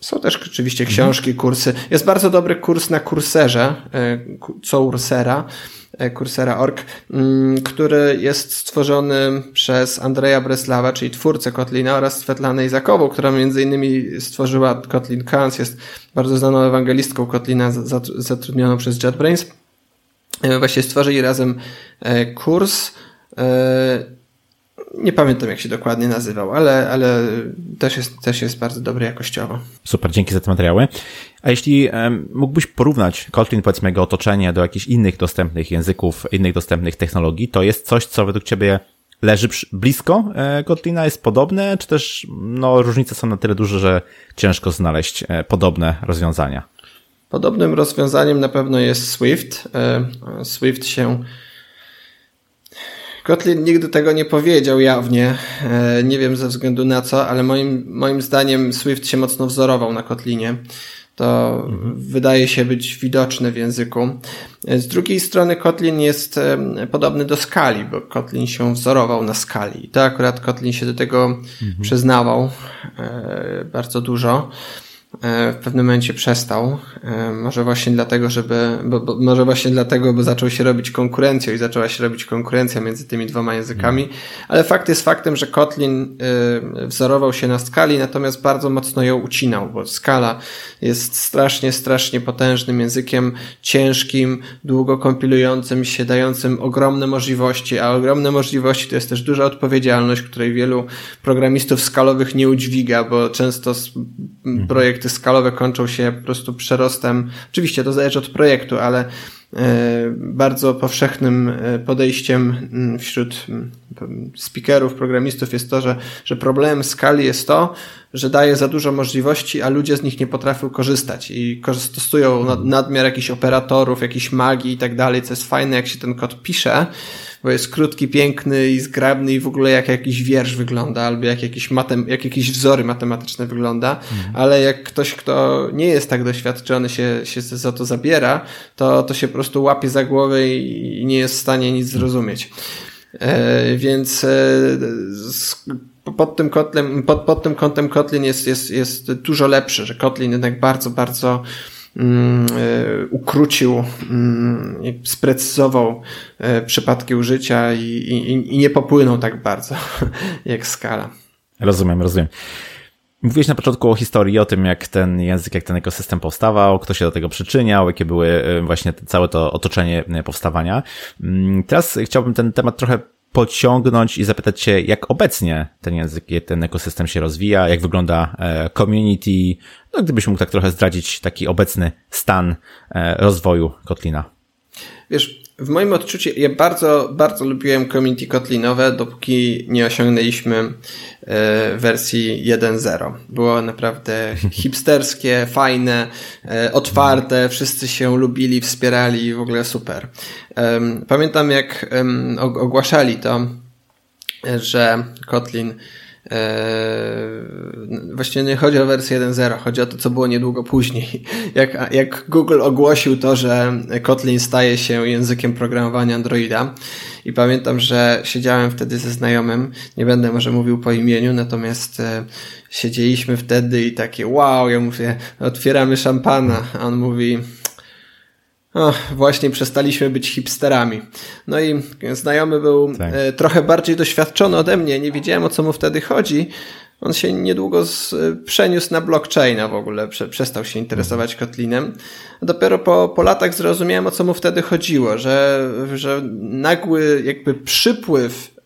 Speaker 2: Są też oczywiście mhm. książki, kursy. Jest bardzo dobry kurs na kurserze, co Coursera, Coursera.org, mm, który jest stworzony przez Andrzeja Breslawa, czyli twórcę Kotlina oraz Svetlanę Izakową, która między innymi stworzyła Kotlin Cans, jest bardzo znaną ewangelistką Kotlina zatrudnioną przez JetBrains. Właśnie stworzyli razem kurs nie pamiętam jak się dokładnie nazywał, ale, ale też, jest, też jest bardzo dobry jakościowo.
Speaker 1: Super, dzięki za te materiały. A jeśli mógłbyś porównać Kotlin, powiedzmy, jego otoczenie do jakichś innych dostępnych języków, innych dostępnych technologii, to jest coś, co według Ciebie leży blisko e, Kotlina, jest podobne, czy też no, różnice są na tyle duże, że ciężko znaleźć e, podobne rozwiązania?
Speaker 2: Podobnym rozwiązaniem na pewno jest Swift. E, Swift się Kotlin nigdy tego nie powiedział jawnie. Nie wiem ze względu na co, ale moim, moim zdaniem Swift się mocno wzorował na Kotlinie. To mhm. wydaje się być widoczne w języku. E, z drugiej strony Kotlin jest e, podobny do skali, bo Kotlin się wzorował na skali. I to akurat Kotlin się do tego mhm. przyznawał bardzo dużo. E, w pewnym momencie przestał. E, może właśnie dlatego, żeby, bo, bo, może właśnie dlatego, bo zaczął się robić konkurencją i zaczęła się robić konkurencja między tymi dwoma językami, ale fakt jest faktem, że Kotlin e, wzorował się na skali, natomiast bardzo mocno ją ucinał, bo skala jest strasznie, strasznie potężnym językiem, ciężkim, długo kompilującym się, dającym ogromne możliwości, a ogromne możliwości to jest też duża odpowiedzialność, której wielu programistów skalowych nie udźwiga, bo często projekt projekty skalowe kończą się po prostu przerostem. Oczywiście to zależy od projektu, ale e, bardzo powszechnym e, podejściem mm, wśród mm, speakerów, programistów jest to, że, że problemem skali jest to, że daje za dużo możliwości, a ludzie z nich nie potrafią korzystać i stosują nadmiar jakichś operatorów, jakiejś magii i tak dalej, co jest fajne, jak się ten kod pisze, bo jest krótki, piękny i zgrabny i w ogóle jak jakiś wiersz wygląda, albo jak jakieś, matem, jak jakieś wzory matematyczne wygląda, mhm. ale jak ktoś, kto nie jest tak doświadczony się, się za to zabiera, to, to się po prostu łapie za głowę i nie jest w stanie nic zrozumieć. E, więc e, pod tym, kotlem, pod, pod tym kątem Kotlin jest, jest, jest dużo lepszy, że Kotlin jednak bardzo, bardzo ukrócił mm, sprecyzował przypadki użycia i, i, i nie popłynął tak bardzo jak skala.
Speaker 1: Rozumiem, rozumiem. Mówiłeś na początku o historii, o tym, jak ten język, jak ten ekosystem powstawał, kto się do tego przyczyniał, jakie były właśnie całe to otoczenie powstawania. Mm, teraz chciałbym ten temat trochę pociągnąć i zapytać się, jak obecnie ten język, ten ekosystem się rozwija, jak wygląda e, community, no gdybyś mógł tak trochę zdradzić taki obecny stan e, rozwoju Kotlina.
Speaker 2: Wiesz, w moim odczuciu ja bardzo, bardzo lubiłem community kotlinowe, dopóki nie osiągnęliśmy e, wersji 1.0. Było naprawdę hipsterskie, fajne, e, otwarte, wszyscy się lubili, wspierali, w ogóle super. Pamiętam jak ogłaszali to, że Kotlin właśnie nie chodzi o wersję 1.0, chodzi o to, co było niedługo później. Jak, jak Google ogłosił to, że Kotlin staje się językiem programowania Androida i pamiętam, że siedziałem wtedy ze znajomym, nie będę może mówił po imieniu, natomiast e, siedzieliśmy wtedy i takie wow, ja mówię, otwieramy szampana, a on mówi o, właśnie przestaliśmy być hipsterami. No i znajomy był tak. E, trochę bardziej doświadczony ode mnie, nie wiedziałem o co mu wtedy chodzi. On się niedługo z, e, przeniósł na blockchaina w ogóle, prze, przestał się interesować Kotlinem. Dopiero po, po latach zrozumiałem o co mu wtedy chodziło, że, że nagły jakby przypływ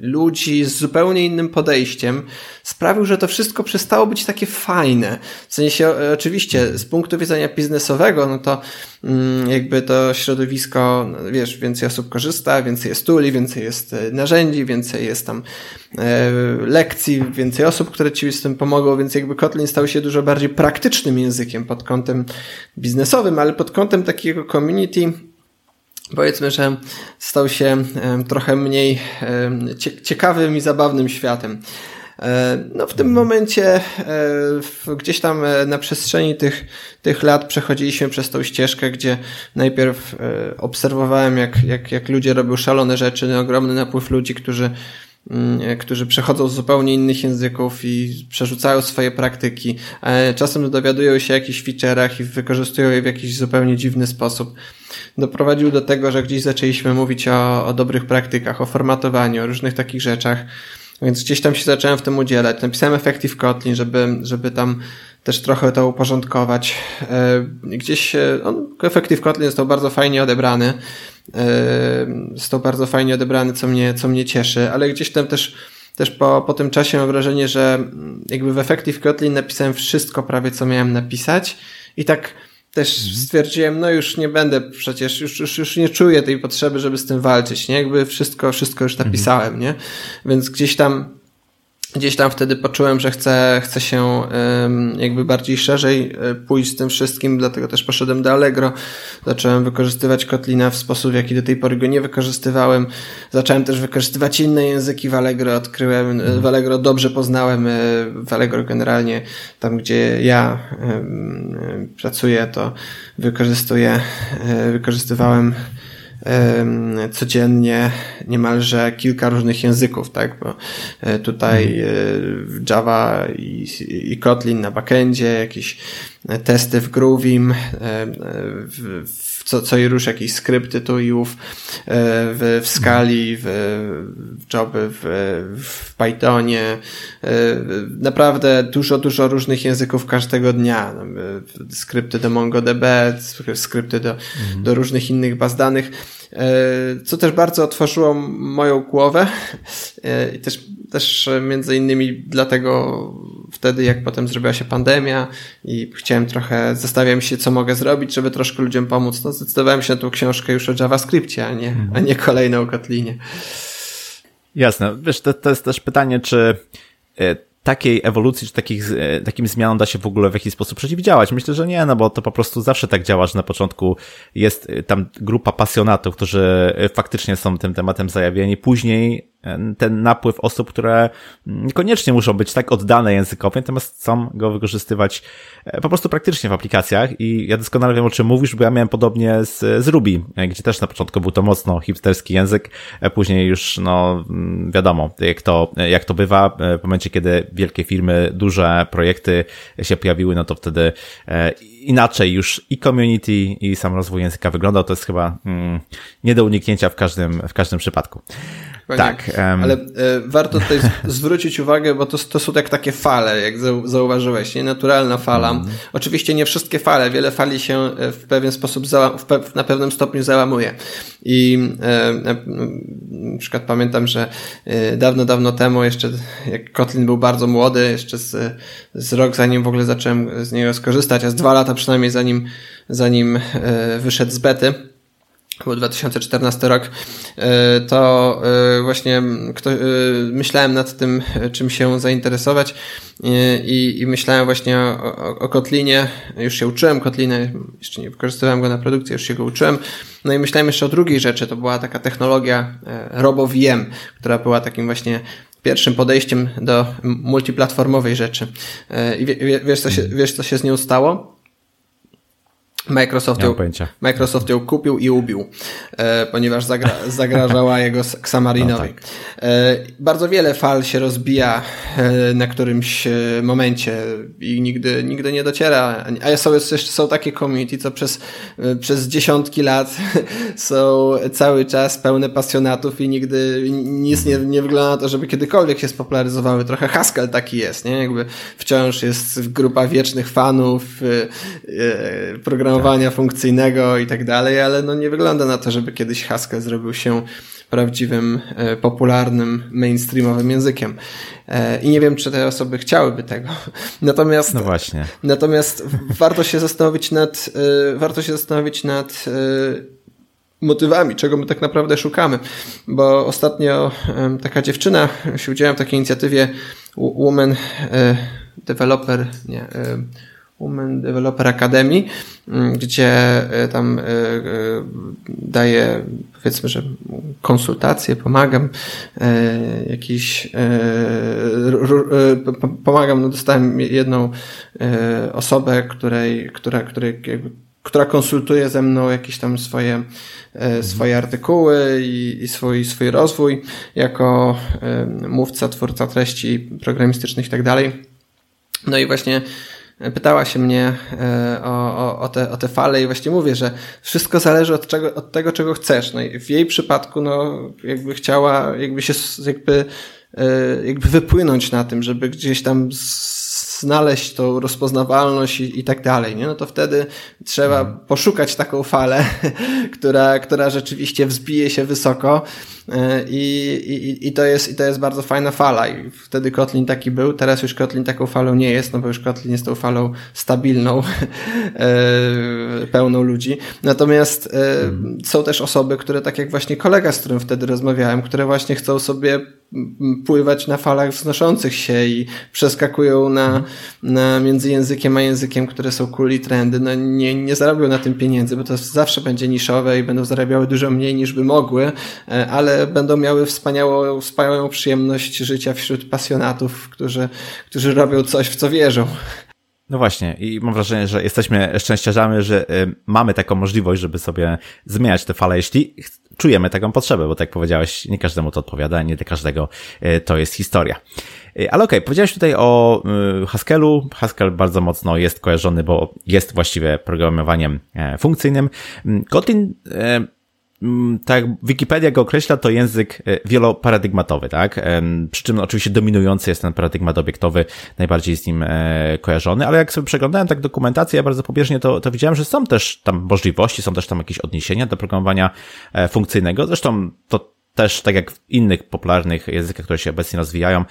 Speaker 2: ludzi z zupełnie innym podejściem sprawił, że to wszystko przestało być takie fajne. W sensie, e, oczywiście, z punktu widzenia biznesowego, no to mm, jakby to środowisko, no, wiesz, więcej osób korzysta, więcej jest tuli, więcej jest e, narzędzi, więcej jest tam lekcji, więcej osób, które ci z tym pomogą, więc jakby Kotlin stał się dużo bardziej praktycznym językiem pod kątem biznesowym, ale pod kątem takiego community powiedzmy, że stał się trochę mniej ciekawym i zabawnym światem. E, no w tym mhm. momencie e, gdzieś tam e, na przestrzeni tych, tych lat przechodziliśmy przez tą ścieżkę, gdzie najpierw obserwowałem jak, jak, jak ludzie robią szalone rzeczy, ogromny napływ ludzi, którzy którzy przechodzą z zupełnie innych języków i przerzucają swoje praktyki. Czasem dowiadują się o jakichś feature'ach i wykorzystują je w jakiś zupełnie dziwny sposób. Doprowadził do tego, że gdzieś zaczęliśmy mówić o, o dobrych praktykach, o formatowaniu, o różnych takich rzeczach. Więc gdzieś tam się zacząłem w tym udzielać. Napisałem Effective Kotlin, żeby, żeby tam też trochę to uporządkować. E, gdzieś on, Effective Kotlin został bardzo fajnie odebrany. E, został bardzo fajnie odebrany, co mnie, co mnie cieszy, ale gdzieś tam też też po, po tym czasie mam wrażenie, że jakby w Effective Kotlin napisałem wszystko prawie, co miałem napisać i tak też mhm. stwierdziłem, no już nie będę przecież, już, już, już nie czuję tej potrzeby, żeby z tym walczyć, nie? Jakby wszystko, wszystko już napisałem, mhm. nie? Więc gdzieś tam gdzieś tam wtedy poczułem, że chcę, chcę się jakby bardziej szerzej e, pójść z tym wszystkim, dlatego też poszedłem do Allegro. Zacząłem wykorzystywać Kotlina w sposób, w jaki do tej pory go nie wykorzystywałem. Zacząłem też wykorzystywać inne języki w Allegro. Odkryłem, e, w Allegro dobrze poznałem e, w Allegro generalnie, tam gdzie ja pracuję, to wykorzystuję, wykorzystywałem codziennie niemalże kilka różnych języków, tak? Bo e, tutaj mhm. e, Java i, i Kotlin na backendzie, jakieś testy w Groovim, w, w co, co i rusz jakieś skrypty tu i ów, w, w skali, w, w joby w, w Pythonie. Naprawdę dużo, dużo różnych języków każdego dnia. Skrypty do MongoDB, skrypty do, mhm. do różnych innych baz danych. Co też bardzo otworzyło moją głowę i też, też między innymi dlatego wtedy, jak potem zrobiła się pandemia i chciałem trochę, zastanawiałem się, co mogę zrobić, żeby troszkę ludziom pomóc, no zdecydowałem się na tą książkę już o JavaScriptie, a nie, a nie kolejną Kotlinie.
Speaker 1: Jasne. Wiesz, to, to jest też pytanie, czy e, takiej ewolucji, czy takich, e, takim zmianom da się w ogóle w jakiś sposób przeciwdziałać? Myślę, że nie, no bo to po prostu zawsze tak działa, że na początku jest e, tam grupa pasjonatów, którzy faktycznie są tym tematem zajawieni, później ten napływ osób, które niekoniecznie muszą być tak oddane językowi, natomiast chcą go wykorzystywać e, po prostu praktycznie w aplikacjach i ja doskonale wiem o czym mówisz, bo ja miałem podobnie z, z Ruby, e, gdzie też na początku był to mocno hipsterski język, e, później już no mm, wiadomo, jak to, jak to bywa, w momencie kiedy wielkie firmy, duże projekty się pojawiły, no to wtedy inaczej już i community i sam rozwój języka wyglądał, to jest chyba mm, nie do uniknięcia w każdym, w każdym przypadku.
Speaker 2: Tak. Um... Ale e, warto tutaj zwrócić uwagę, bo to, to są tak takie fale, jak zauważyłeś, nie? Naturalna fala. Mm. Oczywiście nie wszystkie fale, wiele fali się e, w pewien sposób pe na pewnym stopniu załamuje. I e, na, na przykład pamiętam, że e, dawno, dawno temu, jeszcze jak Kotlin był bardzo młody, jeszcze z, z rok zanim w ogóle zacząłem z niego skorzystać, a z dwa lata przynajmniej zanim, zanim e, wyszedł z bety, był 2014 rok, e, to e, właśnie kto, myślałem nad tym, czym się zainteresować i, i myślałem właśnie o, o Kotlinie. Już się uczyłem Kotlinę, jeszcze nie wykorzystywałem go na produkcji, już się go uczyłem. No i myślałem jeszcze o drugiej rzeczy, to była taka technologia RoboVM, która była takim właśnie pierwszym podejściem do multiplatformowej rzeczy. I wiesz, co się, wiesz, co się z nią stało? Microsoft ją, Microsoft ją kupił i ubił, e, ponieważ zagra, zagrażała jego Xamarinowi. No tak. e, bardzo wiele fal się rozbija e, na którymś e, momencie i nigdy, nigdy nie dociera. A są jeszcze są takie community, co przez, e, przez dziesiątki lat są cały czas pełne pasjonatów i nigdy nic nie, nie wygląda na to, żeby kiedykolwiek się spopularyzowały. Trochę Haskell taki jest, nie? Jakby wciąż jest grupa wiecznych fanów e, programowania funkcyjnego i tak dalej, ale no nie wygląda na to, żeby kiedyś Haskell zrobił się prawdziwym, e, popularnym, mainstreamowym językiem. E, I nie wiem, czy te osoby chciałyby tego. Natomiast,
Speaker 1: no właśnie.
Speaker 2: Natomiast warto się zastanowić nad, e, warto się zastanowić nad motywami, czego my tak naprawdę szukamy. Bo ostatnio taka dziewczyna się udziela w takiej inicjatywie Woman Developer, nie, Women Developer Academy, mm, gdzie e, tam e, e, daję, powiedzmy, że konsultacje, pomagam, jakiś, pomagam, no dostałem jedną osobę, której, która, której jakby która konsultuje ze mną jakieś tam swoje, e, swoje artykuły i, i swój, swój rozwój jako mówca, twórca treści programistycznych i tak dalej. No i właśnie pytała się mnie e, o, o, o, te, o te fale i właśnie mówię, że wszystko zależy od, czego, od tego, czego chcesz. No i w jej przypadku, no, jakby chciała, jakby się, jakby, e, jakby wypłynąć na tym, żeby gdzieś tam znaleźć tą rozpoznawalność i, i tak dalej, nie? no to wtedy trzeba mhm. poszukać taką falę, która, która rzeczywiście wzbije się wysoko e, i, i, i, to jest, i to jest bardzo fajna fala i wtedy Kotlin taki był, teraz już Kotlin taką falą nie jest, no bo już Kotlin jest tą falą stabilną, e, pełną ludzi. Natomiast e, mhm. są też osoby, które tak jak właśnie kolega, z którym wtedy rozmawiałem, które właśnie chcą sobie pływać na falach wznoszących się i przeskakują na, na między językiem a językiem, które są cool i trendy, no nie, nie zarobią na tym pieniędzy, bo to zawsze będzie niszowe i będą zarabiały dużo mniej niż by mogły, e, ale będą miały wspaniałą, wspaniałą przyjemność życia wśród pasjonatów, którzy, którzy robią coś, w co wierzą.
Speaker 1: No właśnie, i mam wrażenie, że jesteśmy szczęściarzami, że y, mamy taką możliwość, żeby sobie zmieniać te fale, jeśli czujemy taką potrzebę, bo tak jak powiedziałeś, nie każdemu to odpowiada, nie dla każdego y, to jest historia. Y, ale okej, okay, powiedziałeś tutaj o Haskellu. Haskell bardzo mocno jest kojarzony, bo jest właściwie programowaniem e, funkcyjnym. Mm, Kotlin e, tak Wikipedia go określa, to język e, wieloparadygmatowy, tak? Przy czym oczywiście dominujący jest ten paradygmat obiektowy, najbardziej z nim e, kojarzony, ale jak sobie przeglądałem tak dokumentację, ja bardzo pobieżnie to, to widziałem, że są też tam możliwości, są też tam jakieś odniesienia do programowania e, funkcyjnego. Zresztą to też, tak jak w innych popularnych językach, które się obecnie rozwijają,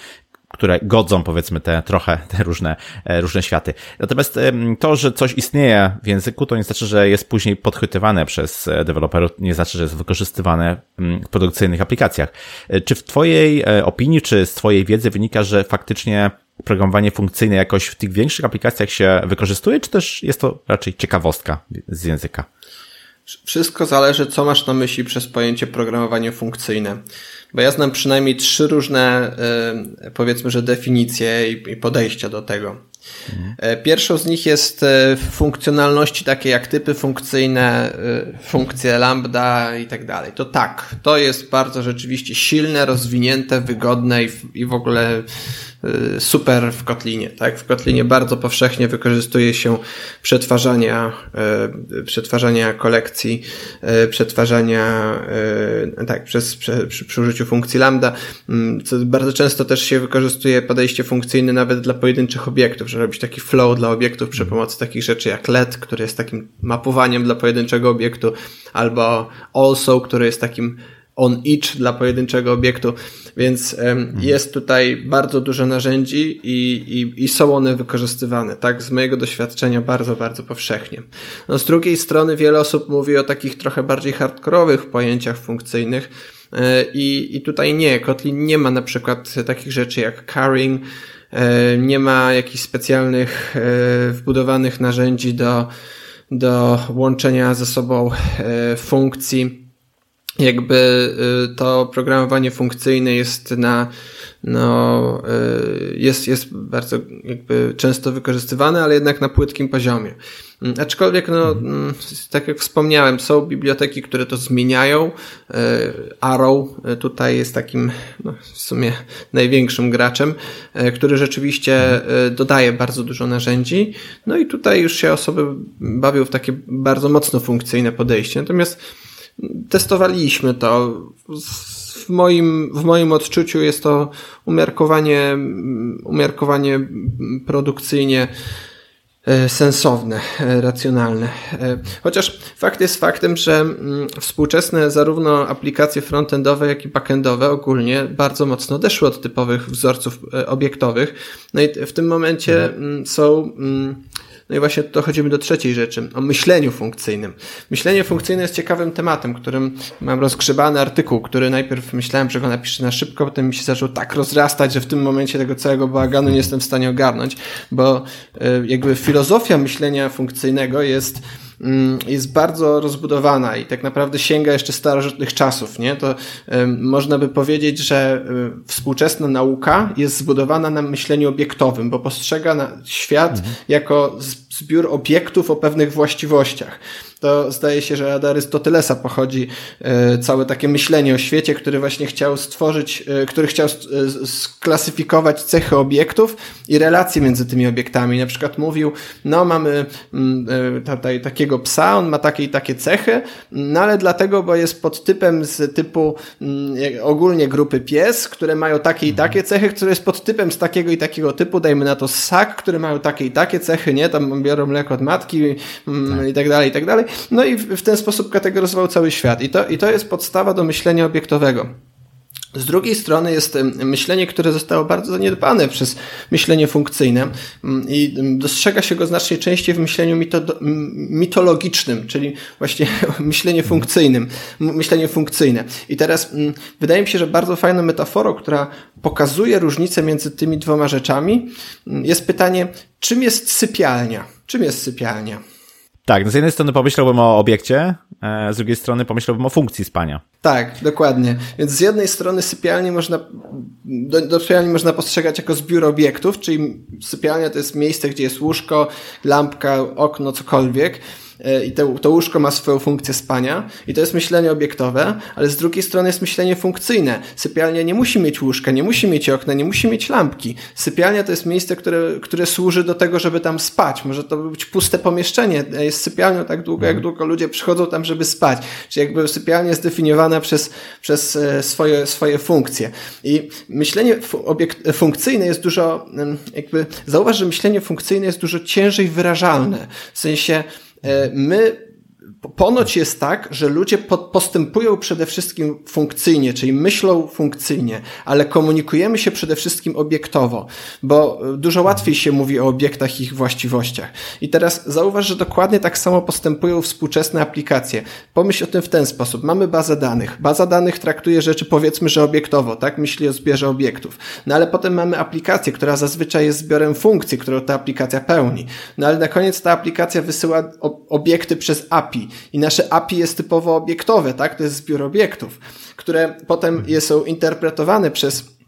Speaker 1: które godzą, powiedzmy, te trochę, te różne, e, różne światy. Natomiast to, że coś istnieje w języku, to nie znaczy, że jest później podchwytywane przez e, deweloperów, nie znaczy, że jest wykorzystywane w produkcyjnych aplikacjach. E, czy w Twojej opinii, czy z Twojej wiedzy wynika, że faktycznie programowanie funkcyjne jakoś w tych większych aplikacjach się wykorzystuje, czy też jest to raczej ciekawostka z języka?
Speaker 2: Wszystko zależy, co masz na myśli przez pojęcie programowanie funkcyjne. Bo ja znam przynajmniej trzy różne, e, powiedzmy, że definicje i podejścia do tego. Mhm. Pierwszą z nich jest e, funkcjonalności takie jak typy funkcyjne, funkcje lambda i tak dalej. To tak, to jest bardzo rzeczywiście silne, rozwinięte, wygodne i, w ogóle super w Kotlinie. Tak? W Kotlinie bardzo powszechnie wykorzystuje się przetwarzania, przetwarzania kolekcji, przetwarzania, tak, przez, przy, przy użyciu funkcji lambda. Mm, co bardzo często też się wykorzystuje podejście funkcyjne nawet dla pojedynczych obiektów, że robić taki flow dla obiektów przy pomocy takich rzeczy jak LED, który jest takim mapowaniem dla pojedynczego obiektu, albo also, który jest takim on each dla pojedynczego obiektu, więc um, jest tutaj bardzo dużo narzędzi i, i, i są one wykorzystywane, tak, z mojego doświadczenia bardzo, bardzo powszechnie. No, z drugiej strony wiele osób mówi o takich trochę bardziej hardkorowych pojęciach funkcyjnych e, i, i tutaj nie, Kotlin nie ma na przykład takich rzeczy jak carrying, nie ma jakichś specjalnych e, wbudowanych narzędzi do, do łączenia ze sobą funkcji. Jakby to programowanie funkcyjne jest na, no, y, jest, jest bardzo jakby często wykorzystywane, ale jednak na płytkim poziomie. Mm, aczkolwiek, no, mm, tak jak wspomniałem, są biblioteki, które to zmieniają. Y, Arrow tutaj jest takim, no, w sumie największym graczem, który rzeczywiście dodaje bardzo dużo narzędzi. No i tutaj już się osoby bawią w takie bardzo mocno funkcyjne podejście. Natomiast testowaliśmy to. W moim, w moim odczuciu jest to umiarkowanie, umiarkowanie produkcyjnie e, sensowne, e, racjonalne. E, chociaż fakt jest faktem, że mm, współczesne zarówno aplikacje frontendowe, jak i backendowe ogólnie bardzo mocno odeszły od typowych wzorców obiektowych. No i w tym momencie mhm. Mm, są mm, no i właśnie dochodzimy do trzeciej rzeczy, o myśleniu funkcyjnym. Myślenie funkcyjne jest ciekawym tematem, którym mam rozgrzebany artykuł, który najpierw myślałem, że go napiszę na szybko, potem mi się zaczął tak rozrastać, że w tym momencie tego całego bałaganu nie jestem w stanie ogarnąć, bo e, jakby filozofia myślenia funkcyjnego jest jest bardzo rozbudowana i tak naprawdę sięga jeszcze starożytnych czasów, nie? To można by powiedzieć, że współczesna nauka jest zbudowana na myśleniu obiektowym, bo postrzega świat mhm. jako zbiór obiektów o pewnych właściwościach to zdaje się, że od Arystotelesa pochodzi e, całe takie myślenie o świecie, który właśnie chciał stworzyć, e, który chciał e, sklasyfikować cechy obiektów i relacje między tymi obiektami. Na przykład mówił, no mamy mm, tutaj takiego psa, on ma takie i takie cechy, no ale dlatego, bo jest pod typem z typu mm, ogólnie grupy pies, które mają takie i takie cechy, które jest pod typem z takiego i takiego typu, dajmy na to ssak, które mają takie i takie cechy, nie? Tam biorą mleko od matki mm, tak. i tak dalej, i tak dalej. No i w ten sposób kategoryzował cały świat. I to, I to jest podstawa do myślenia obiektowego. Z drugiej strony jest myślenie, które zostało bardzo zaniedbane przez myślenie funkcyjne mm, i dostrzega się go znacznie częściej w myśleniu mitologicznym, czyli właśnie myślenie funkcyjnym, myślenie funkcyjne. I teraz mm, wydaje mi się, że bardzo fajną metaforą, która pokazuje różnicę między tymi dwoma rzeczami, mm, jest pytanie, czym jest sypialnia? Czym jest sypialnia?
Speaker 1: Tak, no z jednej strony pomyślałbym o obiekcie, e, z drugiej strony pomyślałbym o funkcji spania.
Speaker 2: Tak, dokładnie. Więc z jednej strony sypialnię można, do, do sypialni można postrzegać jako zbiór obiektów, czyli sypialnia to jest miejsce, gdzie jest łóżko, lampka, okno, cokolwiek. E, i to, to łóżko ma swoją funkcję spania i to jest myślenie obiektowe, ale z drugiej strony jest myślenie funkcyjne. Sypialnia nie musi mieć łóżka, nie musi mieć okna, nie musi mieć lampki. Sypialnia to jest miejsce, które, które służy do tego, żeby tam spać. Może to być puste pomieszczenie. Jest sypialnią tak długo, jak mhm. długo ludzie przychodzą tam, żeby spać. Czyli jakby sypialnia jest definiowana przez, przez e, swoje, swoje funkcje. I myślenie obiekt, funkcyjne jest dużo, jakby, zauważ, że myślenie funkcyjne jest dużo ciężej wyrażalne. W sensie, E, my ponoć jest tak, że ludzie postępują przede wszystkim funkcyjnie, czyli myślą funkcyjnie, ale komunikujemy się przede wszystkim obiektowo, bo dużo łatwiej się mówi o obiektach i ich właściwościach. I teraz zauważ, że dokładnie tak samo postępują współczesne aplikacje. Pomyśl o tym w ten sposób. Mamy bazę danych. Baza danych traktuje rzeczy powiedzmy, że obiektowo, tak? Myśli o zbiorze obiektów. No ale potem mamy aplikację, która zazwyczaj jest zbiorem funkcji, którą ta aplikacja pełni. No ale na koniec ta aplikacja wysyła obiekty przez API i nasze API jest typowo obiektowe, tak? To jest zbiór obiektów, które potem są interpretowane przez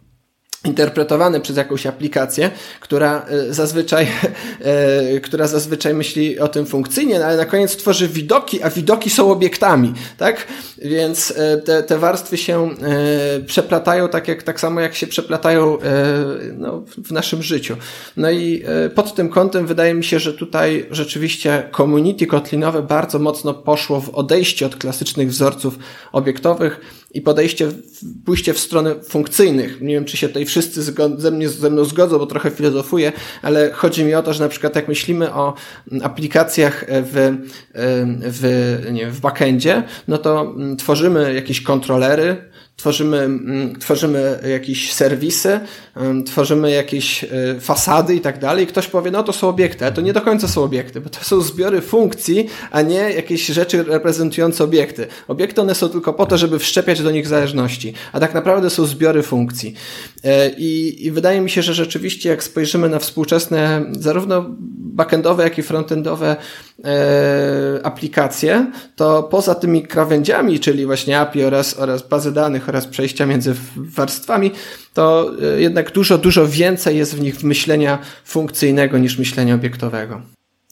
Speaker 2: interpretowany przez jakąś aplikację, która e, zazwyczaj, e, która zazwyczaj myśli o tym funkcyjnie, no ale na koniec tworzy widoki, a widoki są obiektami, tak? Więc e, te, te warstwy się przeplatają tak, jak, tak samo jak się przeplatają no, w naszym życiu. No i pod tym kątem wydaje mi się, że tutaj rzeczywiście community kotlinowe bardzo mocno poszło w odejście od klasycznych wzorców obiektowych i podejście, pójście w stronę funkcyjnych. Nie wiem, czy się tutaj wszyscy ze, mnie, ze mną zgodzą, bo trochę filozofuję, ale chodzi mi o to, że na przykład jak myślimy o aplikacjach w, w, nie, w backendzie, no to mm, tworzymy jakieś kontrolery, tworzymy, mm, tworzymy jakieś serwisy, tworzymy jakieś e, fasady i tak dalej. Ktoś powie, no to są obiekty, ale to nie do końca są obiekty, bo to są zbiory funkcji, a nie jakieś rzeczy reprezentujące obiekty. Obiekty one są tylko po to, żeby wszczepiać do nich zależności, a tak naprawdę są zbiory funkcji. E, I, i wydaje mi się, że rzeczywiście jak spojrzymy na współczesne zarówno backendowe, jak i frontendowe aplikacje, to poza tymi krawędziami, czyli właśnie API oraz, oraz bazy danych oraz przejścia między warstwami, to e, jednak dużo, dużo więcej jest w nich myślenia funkcyjnego niż myślenia obiektowego.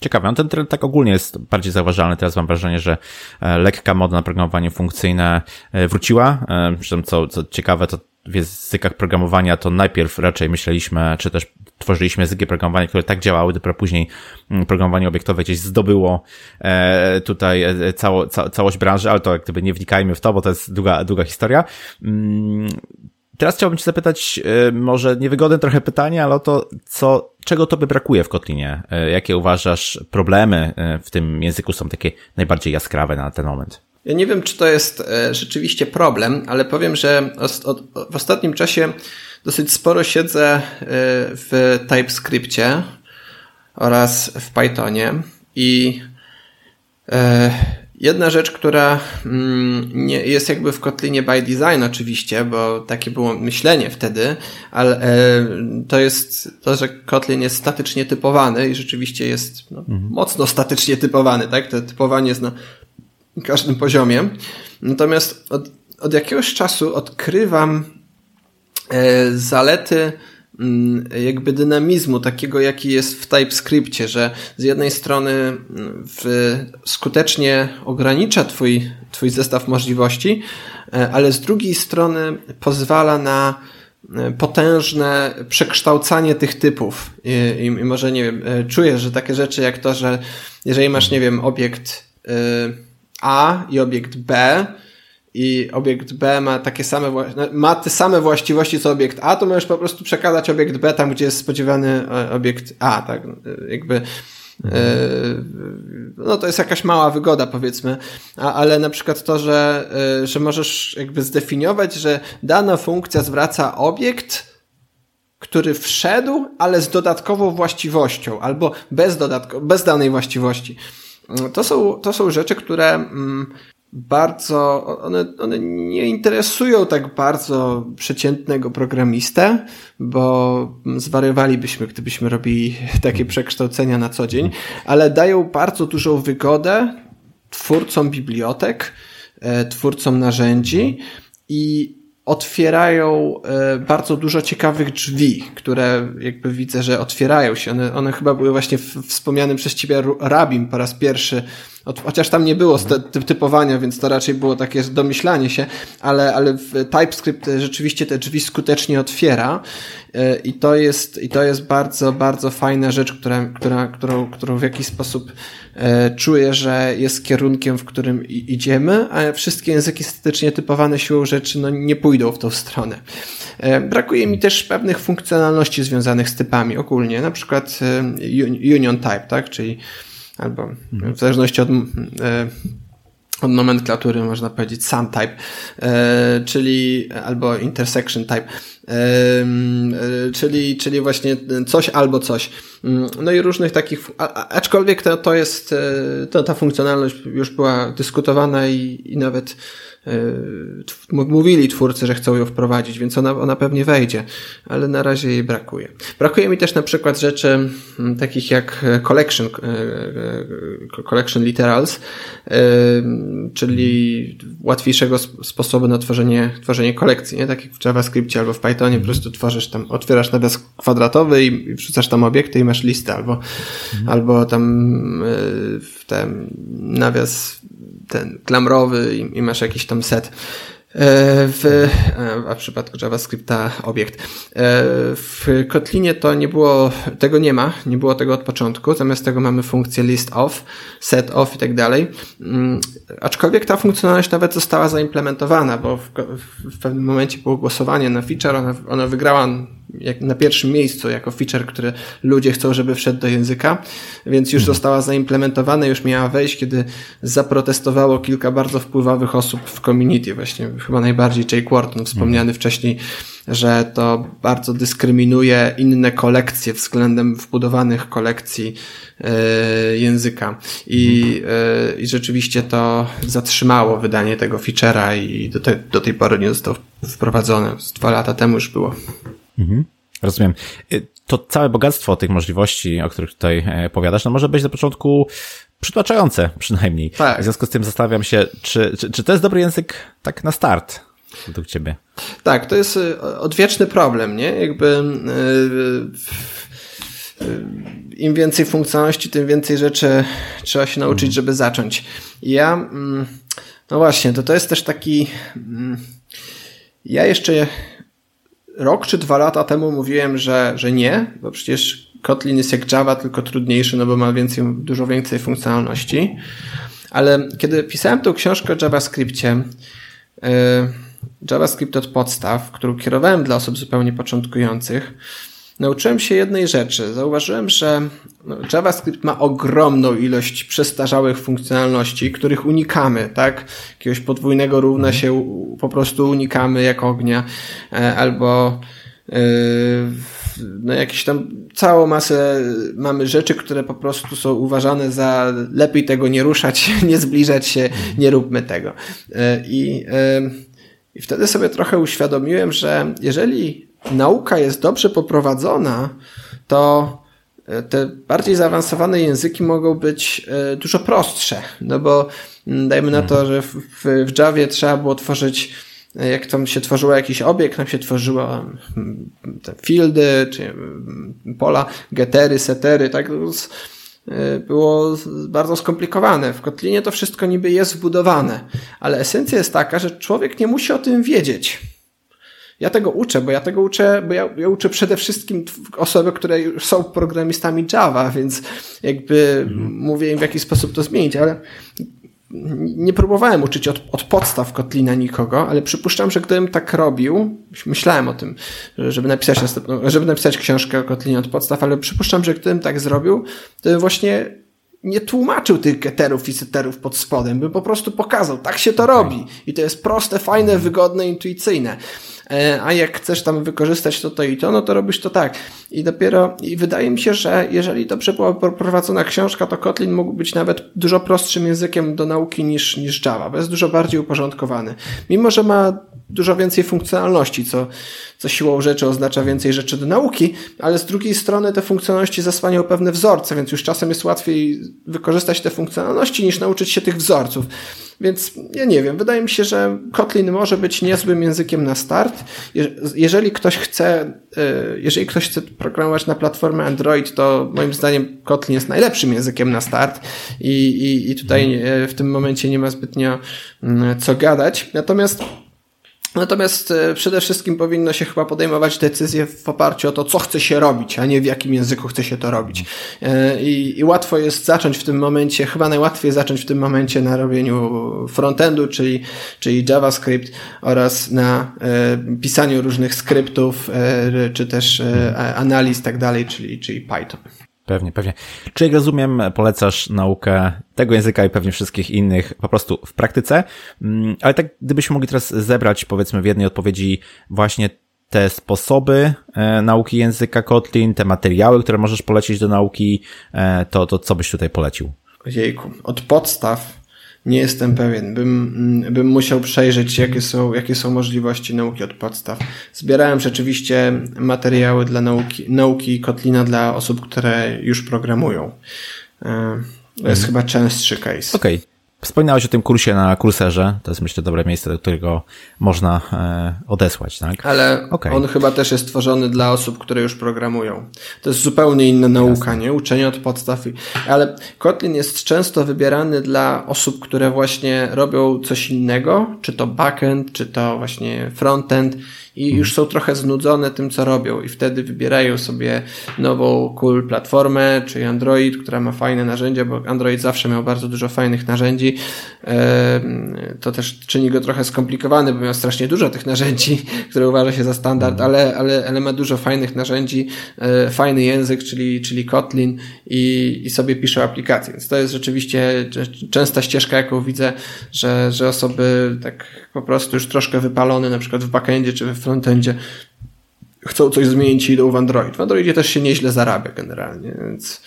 Speaker 1: Ciekawe, on ten trend tak ogólnie jest bardziej zauważalny. Teraz mam wrażenie, że e, lekka moda na programowanie funkcyjne wróciła. Zresztą co, co ciekawe, to w językach programowania to najpierw raczej myśleliśmy, czy też tworzyliśmy języki programowania, które tak działały, dopiero później mm, programowanie obiektowe gdzieś zdobyło e, tutaj e, cało, ca, całość branży, ale to jak gdyby nie wnikajmy w to, bo to jest długa, długa historia. Mm, teraz chciałbym Cię zapytać, e, może niewygodne trochę pytanie, ale o to, co, czego Tobie brakuje w Kotlinie? Jakie uważasz problemy w tym języku są takie najbardziej jaskrawe na ten moment?
Speaker 2: Ja nie wiem, czy to jest rzeczywiście problem, ale powiem, że w ostatnim czasie dosyć sporo siedzę y, w TypeScriptie oraz w Pythonie i y, Jedna rzecz, która mm, nie, jest jakby w Kotlinie by design oczywiście, bo takie było myślenie wtedy, ale e, to jest to, że Kotlin jest statycznie typowany i rzeczywiście jest no, mhm. mocno statycznie typowany, tak? To typowanie jest na każdym poziomie. Natomiast od, od jakiegoś czasu odkrywam zalety Mm, jakby dynamizmu takiego, jaki jest w TypeScriptie, że z jednej strony mm, w, skutecznie ogranicza twój, twój zestaw możliwości, e, ale z drugiej strony pozwala na e, potężne przekształcanie tych typów. I, i może, nie wiem, e, czujesz, że takie rzeczy jak to, że jeżeli masz, nie wiem, obiekt A i obiekt B, i obiekt B ma takie same, no, ma te same właściwości co obiekt A, to możesz po prostu przekazać obiekt B tam, gdzie jest spodziewany e, obiekt A, tak, jakby e, no to jest jakaś mała wygoda powiedzmy, A, ale na przykład to, że, e, że możesz jakby zdefiniować, że dana funkcja zwraca obiekt, który wszedł, ale z dodatkową właściwością, albo bez, dodatko, bez danej właściwości. To są, to są rzeczy, które mm, bardzo, one, one nie interesują tak bardzo przeciętnego programistę, bo zwariowalibyśmy, gdybyśmy robili takie przekształcenia na co dzień, ale dają bardzo dużą wygodę twórcom bibliotek, e, twórcom narzędzi i otwierają e, bardzo dużo ciekawych drzwi, które jakby widzę, że otwierają się. One, one chyba były właśnie wspomniane przez ciebie Rabim po raz pierwszy Chociaż tam nie było typowania, więc to raczej było takie domyślanie się, ale, ale TypeScript rzeczywiście te drzwi skutecznie otwiera e, i to jest, i to jest bardzo, bardzo fajna rzecz, która, która, którą, którą w jakiś sposób e, czuję, że jest kierunkiem, w którym idziemy, a wszystkie języki statycznie typowane siłą rzeczy no, nie pójdą w tą stronę. E, brakuje mi też pewnych funkcjonalności związanych z typami ogólnie, na przykład union type, tak, czyli albo w zależności od, e, od nomenklatury można powiedzieć sam type, e, czyli albo intersection type, e, czyli, czyli właśnie coś albo coś. Mm, no i różnych takich, aczkolwiek to, to jest, to, ta funkcjonalność już była dyskutowana i, i nawet E, mówili twórcy, że chcą ją wprowadzić, więc ona, ona pewnie wejdzie, ale na razie jej brakuje. Brakuje mi też na przykład rzeczy takich jak collection, e, e, collection literals, czyli łatwiejszego sposobu na tworzenie, tworzenie kolekcji, nie? Tak jak w JavaScriptie albo w Pythonie, po prostu tworzysz tam, otwierasz nawias kwadratowy i wrzucasz tam obiekty i masz listę, albo, mhm. albo tam w ten nawias ten klamrowy i, i masz jakiś tam set. E, w, e, a w przypadku JavaScripta obiekt. E, w Kotlinie to nie było, tego nie ma, nie było tego od początku, zamiast tego mamy funkcję list off, set off i tak dalej. Mm, aczkolwiek ta funkcjonalność nawet została zaimplementowana, bo w, w pewnym momencie było głosowanie na feature, ona, ona wygrała jak na pierwszym miejscu jako feature, który ludzie chcą, żeby wszedł do języka, więc już mhm. została zaimplementowana, już miała wejść, kiedy zaprotestowało kilka bardzo wpływowych osób w community, właśnie chyba najbardziej Jake Wharton, wspomniany mhm. wcześniej, że to bardzo dyskryminuje inne kolekcje względem wbudowanych kolekcji e, języka. I, e, I rzeczywiście to zatrzymało wydanie tego feature'a i do, te, do tej pory nie został wprowadzony. Z dwa lata temu już było.
Speaker 1: Mhm. Rozumiem. Y, to całe bogactwo tych możliwości, o których tutaj e, powiadasz, no może być na początku przytłaczające przynajmniej. Tak. W związku z tym zastanawiam się, czy, czy, czy to jest dobry język tak na start według ciebie?
Speaker 2: Tak, to jest y, odwieczny problem, nie? Jakby yy, im więcej funkcjonalności, tym więcej rzeczy trzeba się nauczyć, mhm. żeby zacząć. Ja, mm, no właśnie, to to jest też taki, mm, ja jeszcze rok czy dwa lata temu mówiłem, że, że nie, bo przecież Kotlin jest jak Java, tylko trudniejszy, no bo ma więcej, dużo więcej funkcjonalności. Ale kiedy pisałem tą książkę o JavaScriptie, yy, JavaScript od podstaw, którą kierowałem dla osób zupełnie początkujących, nauczyłem się jednej rzeczy. Zauważyłem, że JavaScript ma ogromną ilość przestarzałych funkcjonalności, których unikamy, tak? Jakiegoś podwójnego równa się po prostu unikamy jak ognia, e, albo no jakieś tam całą masę mamy rzeczy, które po prostu są uważane za lepiej tego nie ruszać, nie zbliżać się, nie róbmy tego. I, i wtedy sobie trochę uświadomiłem, że jeżeli nauka jest dobrze poprowadzona, to e, te bardziej zaawansowane języki mogą być e, dużo prostsze, no bo mm, dajmy na to, mhm. że w, w Javie trzeba było tworzyć e, jak tam się tworzyło jakiś obiekt, tam się tworzyło mm, te fieldy, czy mm, pola, getery, setery, tak było bardzo skomplikowane. W Kotlinie to wszystko niby jest wbudowane, ale esencja jest taka, że człowiek nie musi o tym wiedzieć. Ja tego uczę, bo ja tego uczę, bo ja, ja uczę przede wszystkim osoby, które są programistami Java, więc jakby mhm. mówię im w jaki sposób to zmienić, ale nie próbowałem uczyć od, od podstaw Kotlina nikogo, ale przypuszczam, że gdybym tak robił, myślałem o tym, żeby napisać, żeby napisać książkę o Kotlinie od podstaw, ale przypuszczam, że gdybym tak zrobił, to bym właśnie nie tłumaczył tych getterów i setterów pod spodem, bym po prostu pokazał, tak się to robi. I to jest proste, fajne, wygodne, intuicyjne. E, a jak chcesz tam wykorzystać to, to i to, no to robisz to tak. I dopiero, i wydaje mi się, że jeżeli dobrze była prowadzona książka, to Kotlin mógł być nawet dużo prostszym językiem do nauki niż, niż Java, bo jest dużo bardziej uporządkowany. Mimo, że ma dużo więcej funkcjonalności, co, co siłą rzeczy oznacza więcej rzeczy do nauki, ale z drugiej strony te funkcjonalności zasłaniają pewne wzorce, więc już czasem jest łatwiej wykorzystać te funkcjonalności niż nauczyć się tych wzorców. Więc ja nie wiem, wydaje mi się, że Kotlin może być niezłym językiem na start. Jeżeli ktoś chce, e, jeżeli ktoś chce programować na platformę Android, to moim zdaniem Kotlin jest najlepszym językiem na start i, i, i tutaj e, w tym momencie nie ma zbytnio mm, co gadać. Natomiast Natomiast e, przede wszystkim powinno się chyba podejmować decyzje w oparciu o to, co chce się robić, a nie w jakim języku chce się to robić. E, I, I, łatwo jest zacząć w tym momencie, chyba najłatwiej zacząć w tym momencie na robieniu frontendu, czyli, czyli JavaScript oraz na e, pisaniu różnych skryptów, e, czy też e, analiz tak dalej, czyli, czyli Python.
Speaker 1: Pewnie, pewnie. Czy jak rozumiem, polecasz naukę tego języka i pewnie wszystkich innych po prostu w praktyce, mm, ale tak gdybyśmy mogli teraz zebrać powiedzmy w jednej odpowiedzi właśnie te sposoby e, nauki języka Kotlin, te materiały, które możesz polecić do nauki, e, to, to co byś tutaj polecił?
Speaker 2: Ojejku, od podstaw nie jestem pewien. Bym, mm, bym musiał przejrzeć, jakie są, jakie są możliwości nauki od podstaw. Zbierałem rzeczywiście materiały dla nauki, nauki Kotlina dla osób, które już programują. E, to jest mhm. chyba częstszy case.
Speaker 1: Okej. Okay. Wspominałeś o tym kursie na kurserze. To jest myślę dobre miejsce, do którego można e, odesłać, tak?
Speaker 2: Ale okay. on chyba też jest stworzony dla osób, które już programują. To jest zupełnie inna nauka, Jasne. nie? Uczenie od podstaw. Ale Kotlin jest często wybierany dla osób, które właśnie robią coś innego, czy to backend, czy to właśnie frontend i mhm. już są trochę znudzone tym, co robią i wtedy wybierają sobie nową cool platformę, czyli Android, która ma fajne narzędzia, bo Android zawsze miał bardzo dużo fajnych narzędzi. To też czyni go trochę skomplikowany, bo miał strasznie dużo tych narzędzi, które uważa się za standard, mhm. ale, ale, ale ma dużo fajnych narzędzi, e, fajny język, czyli, czyli Kotlin i, i sobie pisze aplikacje. Więc to jest rzeczywiście częsta ścieżka, jaką widzę, że, że osoby tak po prostu już troszkę wypalone, na przykład w backendzie czy w frontendzie, chcą coś zmienić i idą w Android. W Androidzie też się nieźle zarabia generalnie, więc...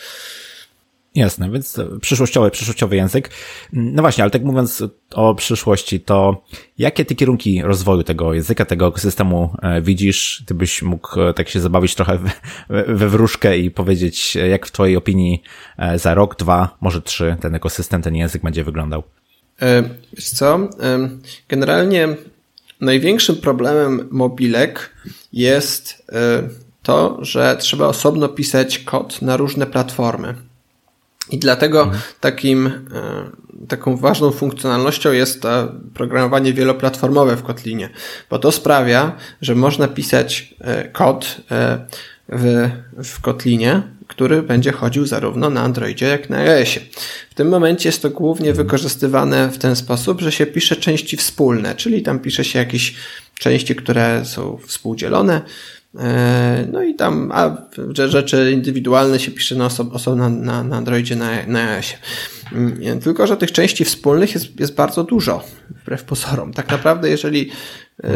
Speaker 1: Jasne, więc przyszłościowy, przyszłościowy język. No właśnie, ale tak mówiąc o przyszłości, to jakie ty kierunki rozwoju tego języka, tego systemu e, widzisz? Ty byś mógł e, tak się zabawić trochę we wróżkę i powiedzieć, jak w twojej opinii e, za rok, dwa, może trzy ten ekosystem, ten język będzie wyglądał?
Speaker 2: Wiesz co? Generalnie największym problemem mobilek jest to, że trzeba osobno pisać kod na różne platformy. I dlatego takim, e, taką ważną funkcjonalnością jest to programowanie wieloplatformowe w Kotlinie, bo to sprawia, że można pisać e, kod e, w, w Kotlinie, który będzie chodził zarówno na Androidzie, jak na iOSie. W tym momencie jest to głównie wykorzystywane w ten sposób, że się pisze części wspólne, czyli tam pisze się jakieś części, które są współdzielone, E, no i tam a rzeczy indywidualne się pisze na oso osobno na, na Androidzie, na, na iOSie. Mm, tylko, że tych części wspólnych jest, jest bardzo dużo, wbrew pozorom. Tak naprawdę, jeżeli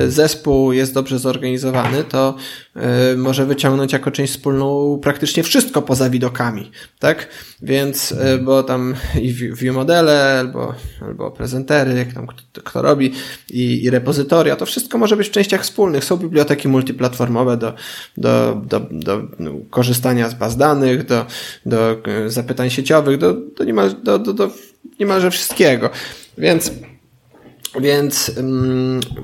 Speaker 2: zespół jest dobrze zorganizowany, to e, może wyciągnąć jako część wspólną praktycznie wszystko poza widokami, tak? Więc, e, bo tam i view modele, albo, albo prezentery, jak tam kto, kto robi, i, i repozytoria, to wszystko może być w częściach wspólnych. Są biblioteki multiplatformowe do, do, do, do korzystania z baz danych, do, do zapytań sieciowych, do, do, niemal, do, do, do niemalże wszystkiego. Więc więc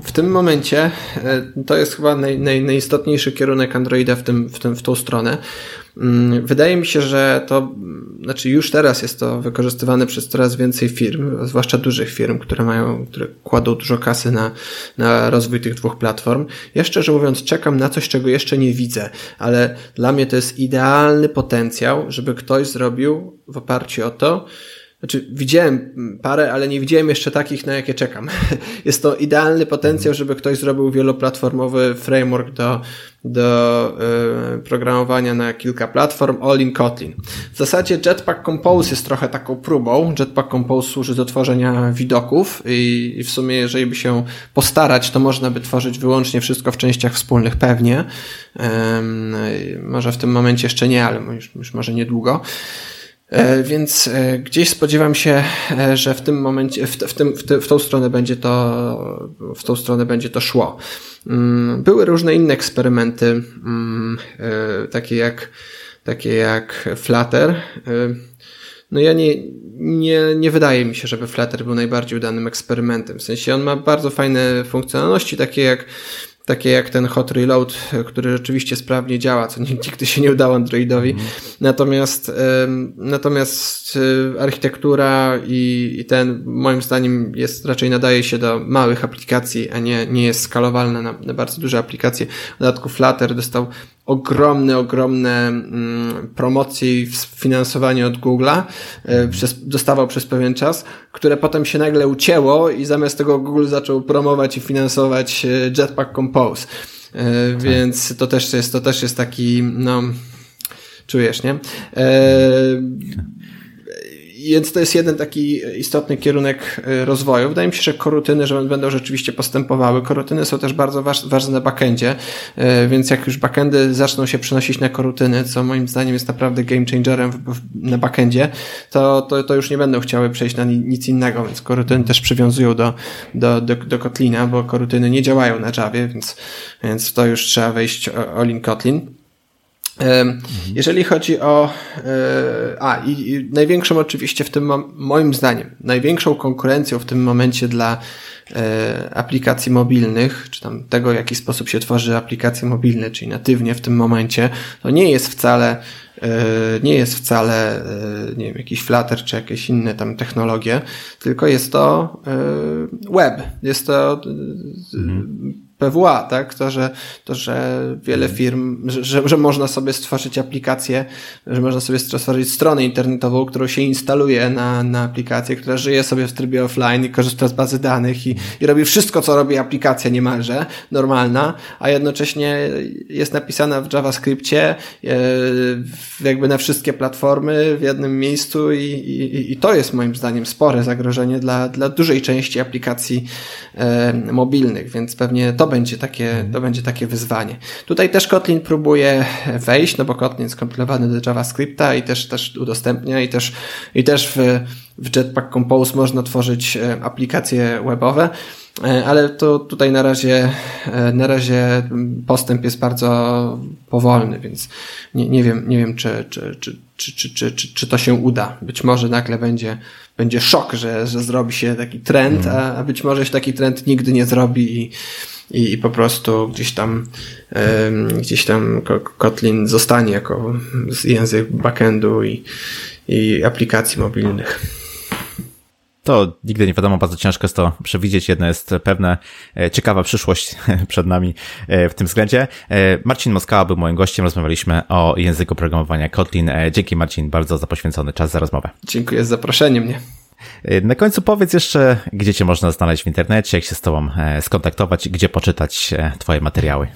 Speaker 2: w tym momencie e, to jest chyba naj, naj, najistotniejszy kierunek Androida w, tym, w, tym, w tą stronę. Wydaje mi się, że to, znaczy już teraz jest to wykorzystywane przez coraz więcej firm, zwłaszcza dużych firm, które mają, które kładą dużo kasy na, na rozwój tych dwóch platform. Ja szczerze mówiąc czekam na coś, czego jeszcze nie widzę, ale dla mnie to jest idealny potencjał, żeby ktoś zrobił w oparciu o to, znaczy, widziałem parę, ale nie widziałem jeszcze takich, na jakie czekam. Jest to idealny potencjał, żeby ktoś zrobił wieloplatformowy framework do, do y, programowania na kilka platform, all in Kotlin. W zasadzie Jetpack Compose jest trochę taką próbą. Jetpack Compose służy do tworzenia widoków i, i w sumie, jeżeli by się postarać, to można by tworzyć wyłącznie wszystko w częściach wspólnych, pewnie. może w tym momencie jeszcze nie, ale już, już może niedługo. E, więc e, gdzieś spodziewam się, e, że w tym momencie, w, w, tym, w, w tą stronę będzie to, w tą stronę będzie to szło. Mm, były różne inne eksperymenty, mm, takie jak, takie jak Flutter. No ja nie, nie, nie wydaje mi się, żeby Flutter był najbardziej udanym eksperymentem. W sensie on ma bardzo fajne funkcjonalności, takie jak takie jak ten hot reload, który rzeczywiście sprawnie działa, co nigdy się nie udało Androidowi. Mm. Natomiast, natomiast y, architektura i, i ten moim zdaniem jest raczej nadaje się do małych aplikacji, a nie, nie jest skalowalna na, na bardzo duże aplikacje. W dodatku Flutter dostał ogromne, ogromne mm, promocje i finansowanie od Google'a, e, przez, dostawał przez pewien czas, które potem się nagle ucięło i zamiast tego Google zaczął promować i finansować e, Jetpack Compose. E, tak. Więc to też jest, to też jest taki, no, czujesz, nie? Więc to jest jeden taki istotny kierunek e, rozwoju. Wydaje mi się, że korutyny że będą rzeczywiście postępowały. Korutyny są też bardzo ważne na backendzie, e, więc jak już backendy zaczną się przenosić na korutyny, co moim zdaniem jest naprawdę game changerem na backendzie, to, to, to już nie będą chciały przejść na nic innego, więc korutyny też przywiązują do, do, do, do Kotlina, bo korutyny nie działają na Javie, więc, więc to już trzeba wejść all in Kotlin. Jeżeli chodzi o. E, a, i, i największą oczywiście w tym, moim zdaniem, największą konkurencją w tym momencie dla e, aplikacji mobilnych, czy tam tego, w jaki sposób się tworzy aplikacje mobilne, czyli natywnie w tym momencie, to nie jest wcale e, nie jest wcale, nie wiem, jakiś Flutter czy jakieś inne tam technologie, tylko jest to web. Jest to mhm. PWA, tak? To, że, to, że wiele mhm. firm, że, że można sobie stworzyć aplikację, że można sobie stworzyć stronę internetową, którą się instaluje na, na aplikację, która żyje sobie w trybie offline i korzysta z bazy danych i, i robi wszystko, co robi aplikacja niemalże normalna, a jednocześnie jest napisana w JavaScriptie e, jakby na wszystkie platformy w jednym miejscu i, i, i to jest moim zdaniem spore zagrożenie dla, dla dużej części aplikacji e, mobilnych, więc pewnie to będzie takie, mhm. to będzie takie wyzwanie. Tutaj też Kotlin próbuje wejść, no bo Kotlin jest skompilowany do JavaScripta i też, też udostępnia i też, i też w, w Jetpack Compose można tworzyć e, aplikacje webowe. E, ale to tutaj na razie, e, na razie postęp jest bardzo powolny, więc nie, nie wiem, nie wiem czy, czy, czy, czy, czy, czy, czy to się uda. Być może nagle będzie, będzie szok, że, że zrobi się taki trend, mhm. a, a być może się taki trend nigdy nie zrobi i, i, i po prostu gdzieś tam gdzieś tam Kotlin zostanie jako język backendu i, i aplikacji mobilnych.
Speaker 1: To nigdy nie wiadomo, bardzo ciężko jest to przewidzieć. Jedna jest pewna e, ciekawa przyszłość przed nami e, w tym względzie. E, Marcin Moskała był moim gościem. Rozmawialiśmy o języku programowania Kotlin. Dzięki Marcin bardzo za poświęcony czas za rozmowę.
Speaker 2: Dziękuję za zaproszenie mnie.
Speaker 1: Na końcu powiedz jeszcze, gdzie Cię można znaleźć w internecie, jak się z Tobą e, skontaktować, gdzie poczytać e, Twoje materiały.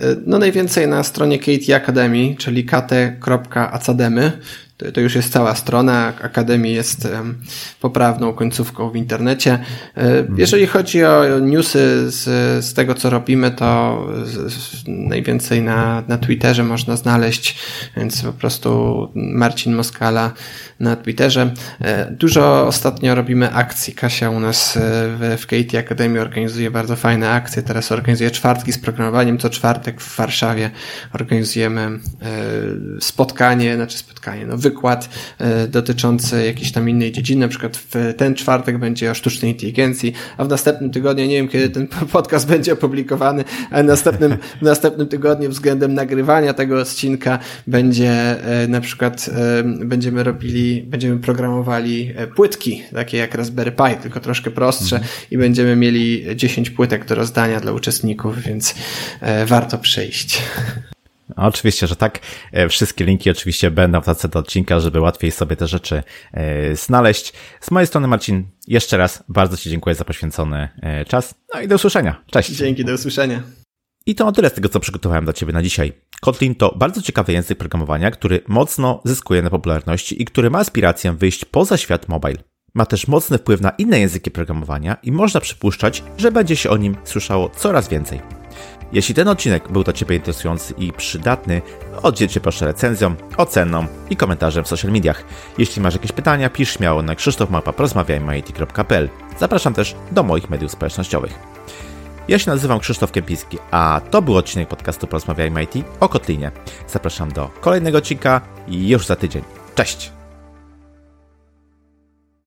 Speaker 2: E, no najwięcej na stronie Katie Academy, czyli kate.academy. to, to już jest cała strona. Akademii jest poprawną końcówką w internecie. Mhm. Jeżeli chodzi o newsy z, z tego, co robimy, to najwięcej na, na Twitterze można znaleźć, więc po prostu Marcin Moskala na Twitterze. E, dużo ostatnio robimy akcji. Kasia u nas e, w, w KT Akademii organizuje bardzo fajne akcje. Teraz organizuje czwartki z programowaniem. Co czwartek w Warszawie organizujemy e, spotkanie, znaczy spotkanie, no wykład dotyczący jakiejś tam innej dziedziny. Na przykład w ten czwartek będzie o sztucznej inteligencji, a w następnym tygodniu, nie wiem kiedy ten podcast będzie opublikowany, ale w następnym, w następnym tygodniu względem nagrywania tego odcinka będzie na przykład będziemy robili będziemy programowali e, płytki, takie jak Raspberry Pi, tylko troszkę prostsze mhm. i będziemy mieli 10 płytek do rozdania dla uczestników, więc e, warto przyjść.
Speaker 1: Oczywiście, że tak. E, wszystkie linki oczywiście będą w tacy do odcinka, żeby łatwiej sobie te rzeczy znaleźć. Z mojej strony Marcin, jeszcze raz bardzo Ci dziękuję za poświęcony czas. No i do usłyszenia. Cześć.
Speaker 2: Dzięki, do usłyszenia.
Speaker 1: I to o tyle z tego, co przygotowałem dla Ciebie na dzisiaj. Kotlin to bardzo ciekawy język programowania, który mocno zyskuje na popularności i który ma aspirację wyjść poza świat mobile. Ma też mocny wpływ na inne języki programowania i można przypuszczać, że będzie się o nim słyszało coraz więcej. Jeśli ten odcinek był dla Ciebie interesujący i przydatny, oddziel się proszę recenzją, oceną i komentarzem w social mediach. Jeśli masz jakieś pytania, pisz śmiało na krzysztofmapa.porozmawiajmy.pl Zapraszam też do moich mediów społecznościowych. Ja się nazywam Krzysztof Kępiński, a to był odcinek podcastu Porozmawiajmy IT o Kotlinie. Zapraszam do kolejnego odcinka już za tydzień. Cześć!